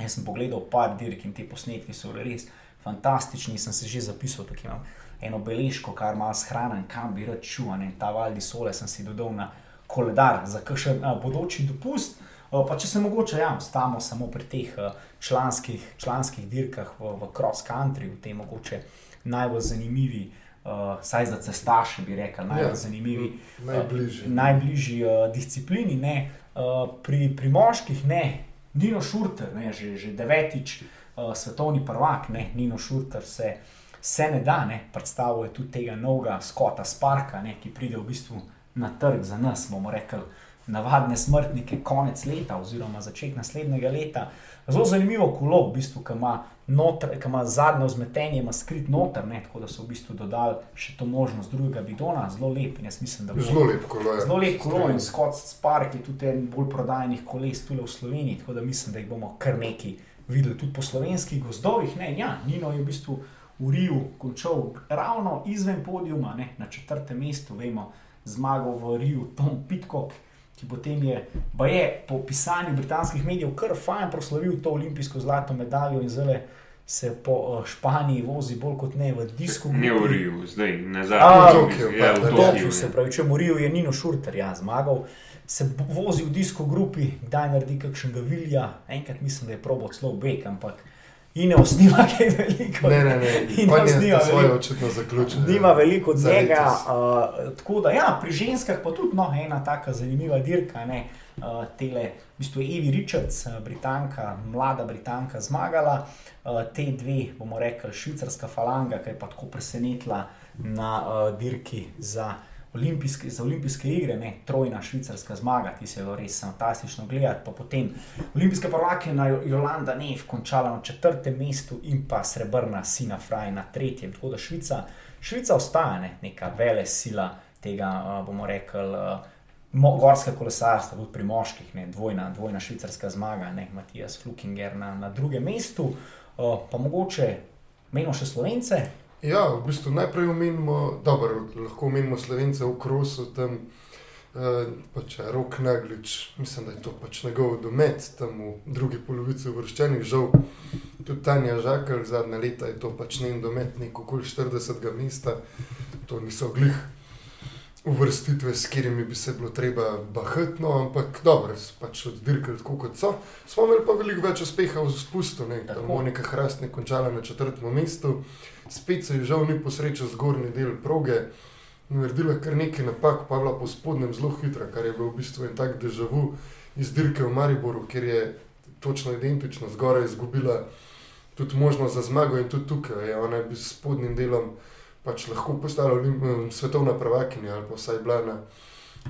Jaz sem pogledal par dirk in te posnetke so res fantastični, sem se že zapisal, tukaj imam eno beležko, kar malo shranim, kam bi rad šel, ne. ta Valdi Sole sem si dodal na koledar za kakšen uh, bodoči dopust. Uh, pa če se mogoče, ja, ostamo samo pri teh uh, članskih, članskih dirkah v, v cross country, v tem mogoče najbolj zanimivi, uh, saj za cestaše bi rekel, najbolj Ja. zanimivi. Najbližje. Uh, najbližji uh, disciplini, ne, uh, pri, pri moških, ne, Nino Šurter, ne, že, že devetič uh, svetovni prvak, ne, Nino Šurter se, se ne da, ne, predstavuje tudi tega novega Skota Sparka, ne, ki pride v bistvu na trg za nas, bomo rekli, navadne smrtnike, konec leta oziroma začetek naslednjega leta. Zelo zanimivo kolo, v bistvu, ki ima, notr, ki ima zadnjo vzmetenje, ima skrit noter, ne, tako da so v bistvu dodali še to možnost drugega bidona, zelo lep mislim, bo Zelo lep kolo je. Zelo lep kolo in Scott Spark je tudi en bolj prodajnih koles tu v Sloveniji, tako da mislim, da jih bomo kar nekaj videli tudi po slovenskih gozdovih. Ne, ja, Nino je v bistvu v Riju končal ravno izven podijuma, ne, na četrtem mestu, vemo, zmagal v Riju Tom Pitcock. Ki potem je, je po pisanju britanskih medijev kar fajn proslavil to olimpijsko zlato medaljo in zdaj se po uh, Španiji vozi bolj kot ne v disku. Ne v Riju, zdaj nazaj. A, v Tokiu, Ja, v Tokiu. se ja. pravi, če Morijo je Nino Šurter, ja, zmagal. se vozi v disko grupi, kdaj naredi kakšnega vilja, enkrat mislim, da je probo celo bek, ampak Ineos nima kaj veliko. Ne, ne, ne. Ineos On je nima to svoje očitno zaključil. Nima veliko od njega. Uh, tako da, ja, pri ženskah pa tudi no, ena taka zanimiva dirka. Ne, uh, tele, v bistvu je Evi Richards, uh, Britanka, mlada Britanka, zmagala. Uh, te dve, bomo rekli, švicarska falanga, ki je pa tako presenetila na uh, dirki za. Olimpijske, za olimpijske igre, ne, trojna švicarska zmaga, ki se je res fantastično gledati. Pa potem olimpijska prvakinja Jolanda Nev končala na četrtem mestu in pa srebrna Sina Fraj na tretjem. Tako da Švica, Švica ostaja ne, neka vele sila tega, bomo rekli, mo, gorske kolesarstva, tudi pri moških, ne, dvojna, dvojna švicarska zmaga, ne, Matijas Flukinger na, na drugem mestu, uh, pa mogoče menimo še slovence. Ja, v bistvu najprej omenimo, dobro, lahko omenimo slovence v krosu, tam eh, pač rok naglič, mislim, da je to pač njegov domet, tam v drugi polovici uvrščenih, žal tudi Tanja Žakal, zadnja leta je to pač njen domet, neko okoli 40. mesta, to niso glih uvrstitve, s katerimi bi se bilo treba bahatno, ampak dobro, pač oddirkali tako kot so. Smo imeli pa veliko več uspeha v spustu, ne, Tako. tam Monika Hrast je končala na četrtem mestu spet se je žal ni posrečal zgornji del proge, naredila kar nekaj napak, pa bila po spodnjem zelo hitra, kar je bil v bistvu en tak državu iz dirke v Mariboru, kjer je točno identično zgoraj izgubila tudi možnost za zmago in tudi tukaj je ona bi s spodnjim delom pač lahko postala eh, svetovna prvakinja ali pa vsaj bila na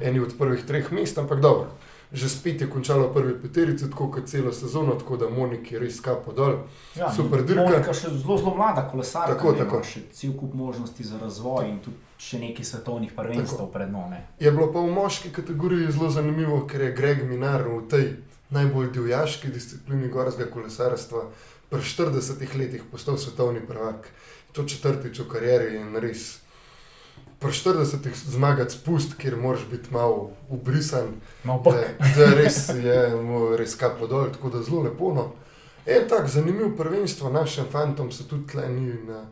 eni od prvih treh mest, ampak dobro. Že spet je končala prvi peterici, tako kot celo sezono, tako da Moniki je res kapo dol. Ja, Super dirka. Monika še zelo, zelo mlada kolesarka. Tako, ne, tako. Še cel kup možnosti za razvoj in tudi še nekaj svetovnih prvenstv pred nami. Je bilo pa v moški kategoriji zelo zanimivo, ker je Greg Minar v tej najbolj divjaški disciplini gorskega kolesarstva pri 40 letih postal svetovni prvak. To četrtič v karieri in res. Pri 40 zmagati spust, kjer moraš biti malo ubrisan, Malo da, da res je res kapo dol, tako da zelo lepo. No. En tak zanimiv prvenstvo našim fantom se tudi tle ni na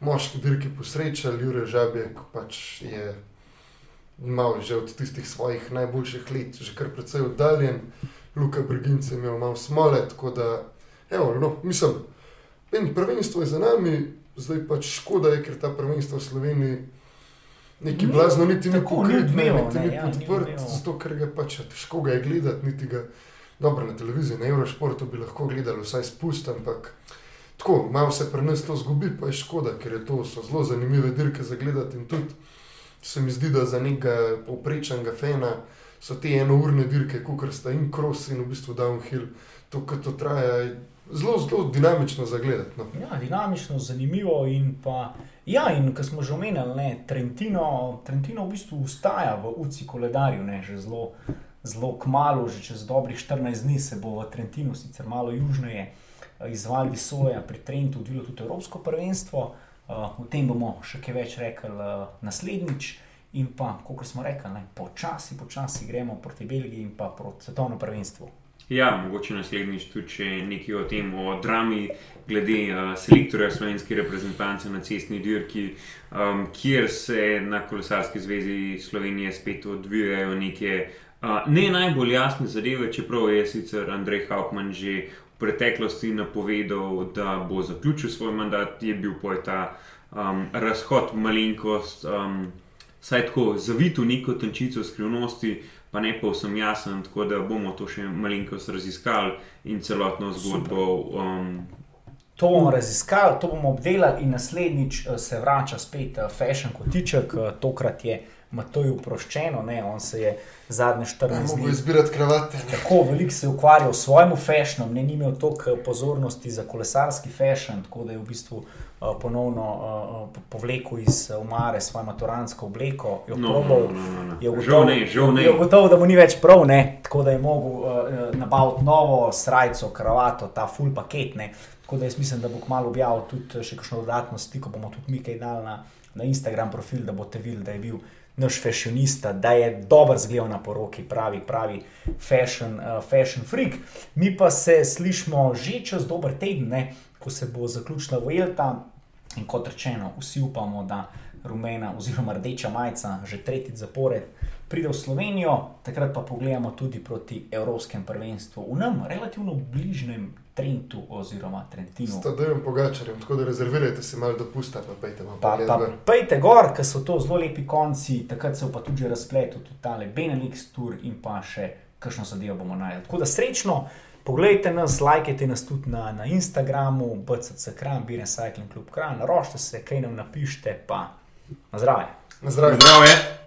moški dirki posrečal, Jure Žabjek pač je malo že od tistih svojih najboljših let, že kar precej oddaljen, Luka Brginc je imel malo smole, tako da, evo, no, mislim, en prvenstvo je za nami, zdaj pač škoda je, ker ta prvenstvo v Sloveniji neki Ni blazno niti ni ni pokrit, ne, niti ni ja, ni podprt, odmeval. zato ker ga pač težko ga je gledati, niti ga dobro na televiziji, na Eurošportu bi lahko gledali vsaj spust, ampak tako, malo se pri nas to zgubi, pa je škoda, ker je to so zelo zanimive dirke za gledati in tudi se mi zdi, da za nekega povprečnega fena so te enourne dirke, kot sta in cross in v bistvu downhill, to, kar to traja, zelo, zelo dinamično za gledati. No. Ja, dinamično, zanimivo in pa. Ja, in ko smo že omenjali, ne, Trentino, Trentino v bistvu ustaja v UCI koledarju, ne, že zelo, zelo kmalo, že čez dobrih 14 dni se bo v Trentinu, sicer malo južneje, eh, izval Visoja pri Trentu odvilo tudi Evropsko prvenstvo. Uh, o tem bomo še kaj več rekli uh, naslednjič. In pa, kot smo rekli, počasi, počasi gremo proti Belgiji in pa proti svetovnemu prvenstvu. Ja, mogoče naslednjič tudi če nekaj o tem, o drami, glede uh, selektorja slovenske reprezentance na cestni dirki, um, kjer se na Kolesarski zvezi Slovenije spet odvijajo neke uh, ne najbolj jasne zadeve, čeprav je sicer Andrej Hauptmann že v preteklosti napovedal, da bo zaključil svoj mandat, je bil pa ta um, razhod malenkost. Um, Saj tako zavit v neko tančico skrivnosti, pa ne pa vsem jasen, tako da bomo to še malenkost raziskali in celotno zgodbo. Um, To bomo raziskali, to bomo obdelali, in naslednjič eh, se vrača spet eh, Fashion Kotiček, eh, tokrat je Matoj uproščeno, ne, on se je zadnje 14 Mogoče dni izbirati kravate. Ne. tako veliko se je ukvarjal s svojim fashionom, ne ni imel toliko pozornosti za kolesarski fashion, tako da je v bistvu uh, ponovno uh, povlekel iz uh, omare svojo maturansko obleko, jo no, probal. no, no, no, no. Je ugotovil, je da mu ni več prav, ne? tako da je mogel uh, nabaviti novo srajco, kravato, ta full paket. Ne? Tako da jaz mislim, da bo kmalo objavil tudi še kakšno dodatno sliko, bomo tudi mi kaj dali na, na Instagram profil, da boste videli, da je bil naš fashionista, da je dober zgled na poroki, pravi, pravi fashion, uh, fashion freak. Mi pa se slišmo že čez dober teden, ne? ko se bo zaključila Vuelta. In kot rečeno, vsi upamo, da rumena oziroma rdeča majica že tretji zapored pride v Slovenijo, takrat pa pogledamo tudi proti Evropskem prvenstvu v nam relativno bližnjem Trentu oziroma Trentinu. S Tadejem Pogačarjem, tako da rezervirajte si malo dopusta, pa pejte malo Pa, pa pejte gor, ker so to zelo lepi konci, takrat se pa tudi že razpletel tudi tale Benelux tour in pa še kakšno zadevo bomo najdel. Tako da srečno, poglejte nas, lajkajte nas tudi na, na Instagramu, BCC Kran, Biren Cycling Club Kran, naročite se, kaj nam napišite, pa na zdravje. Na zdravje. Zdravo je.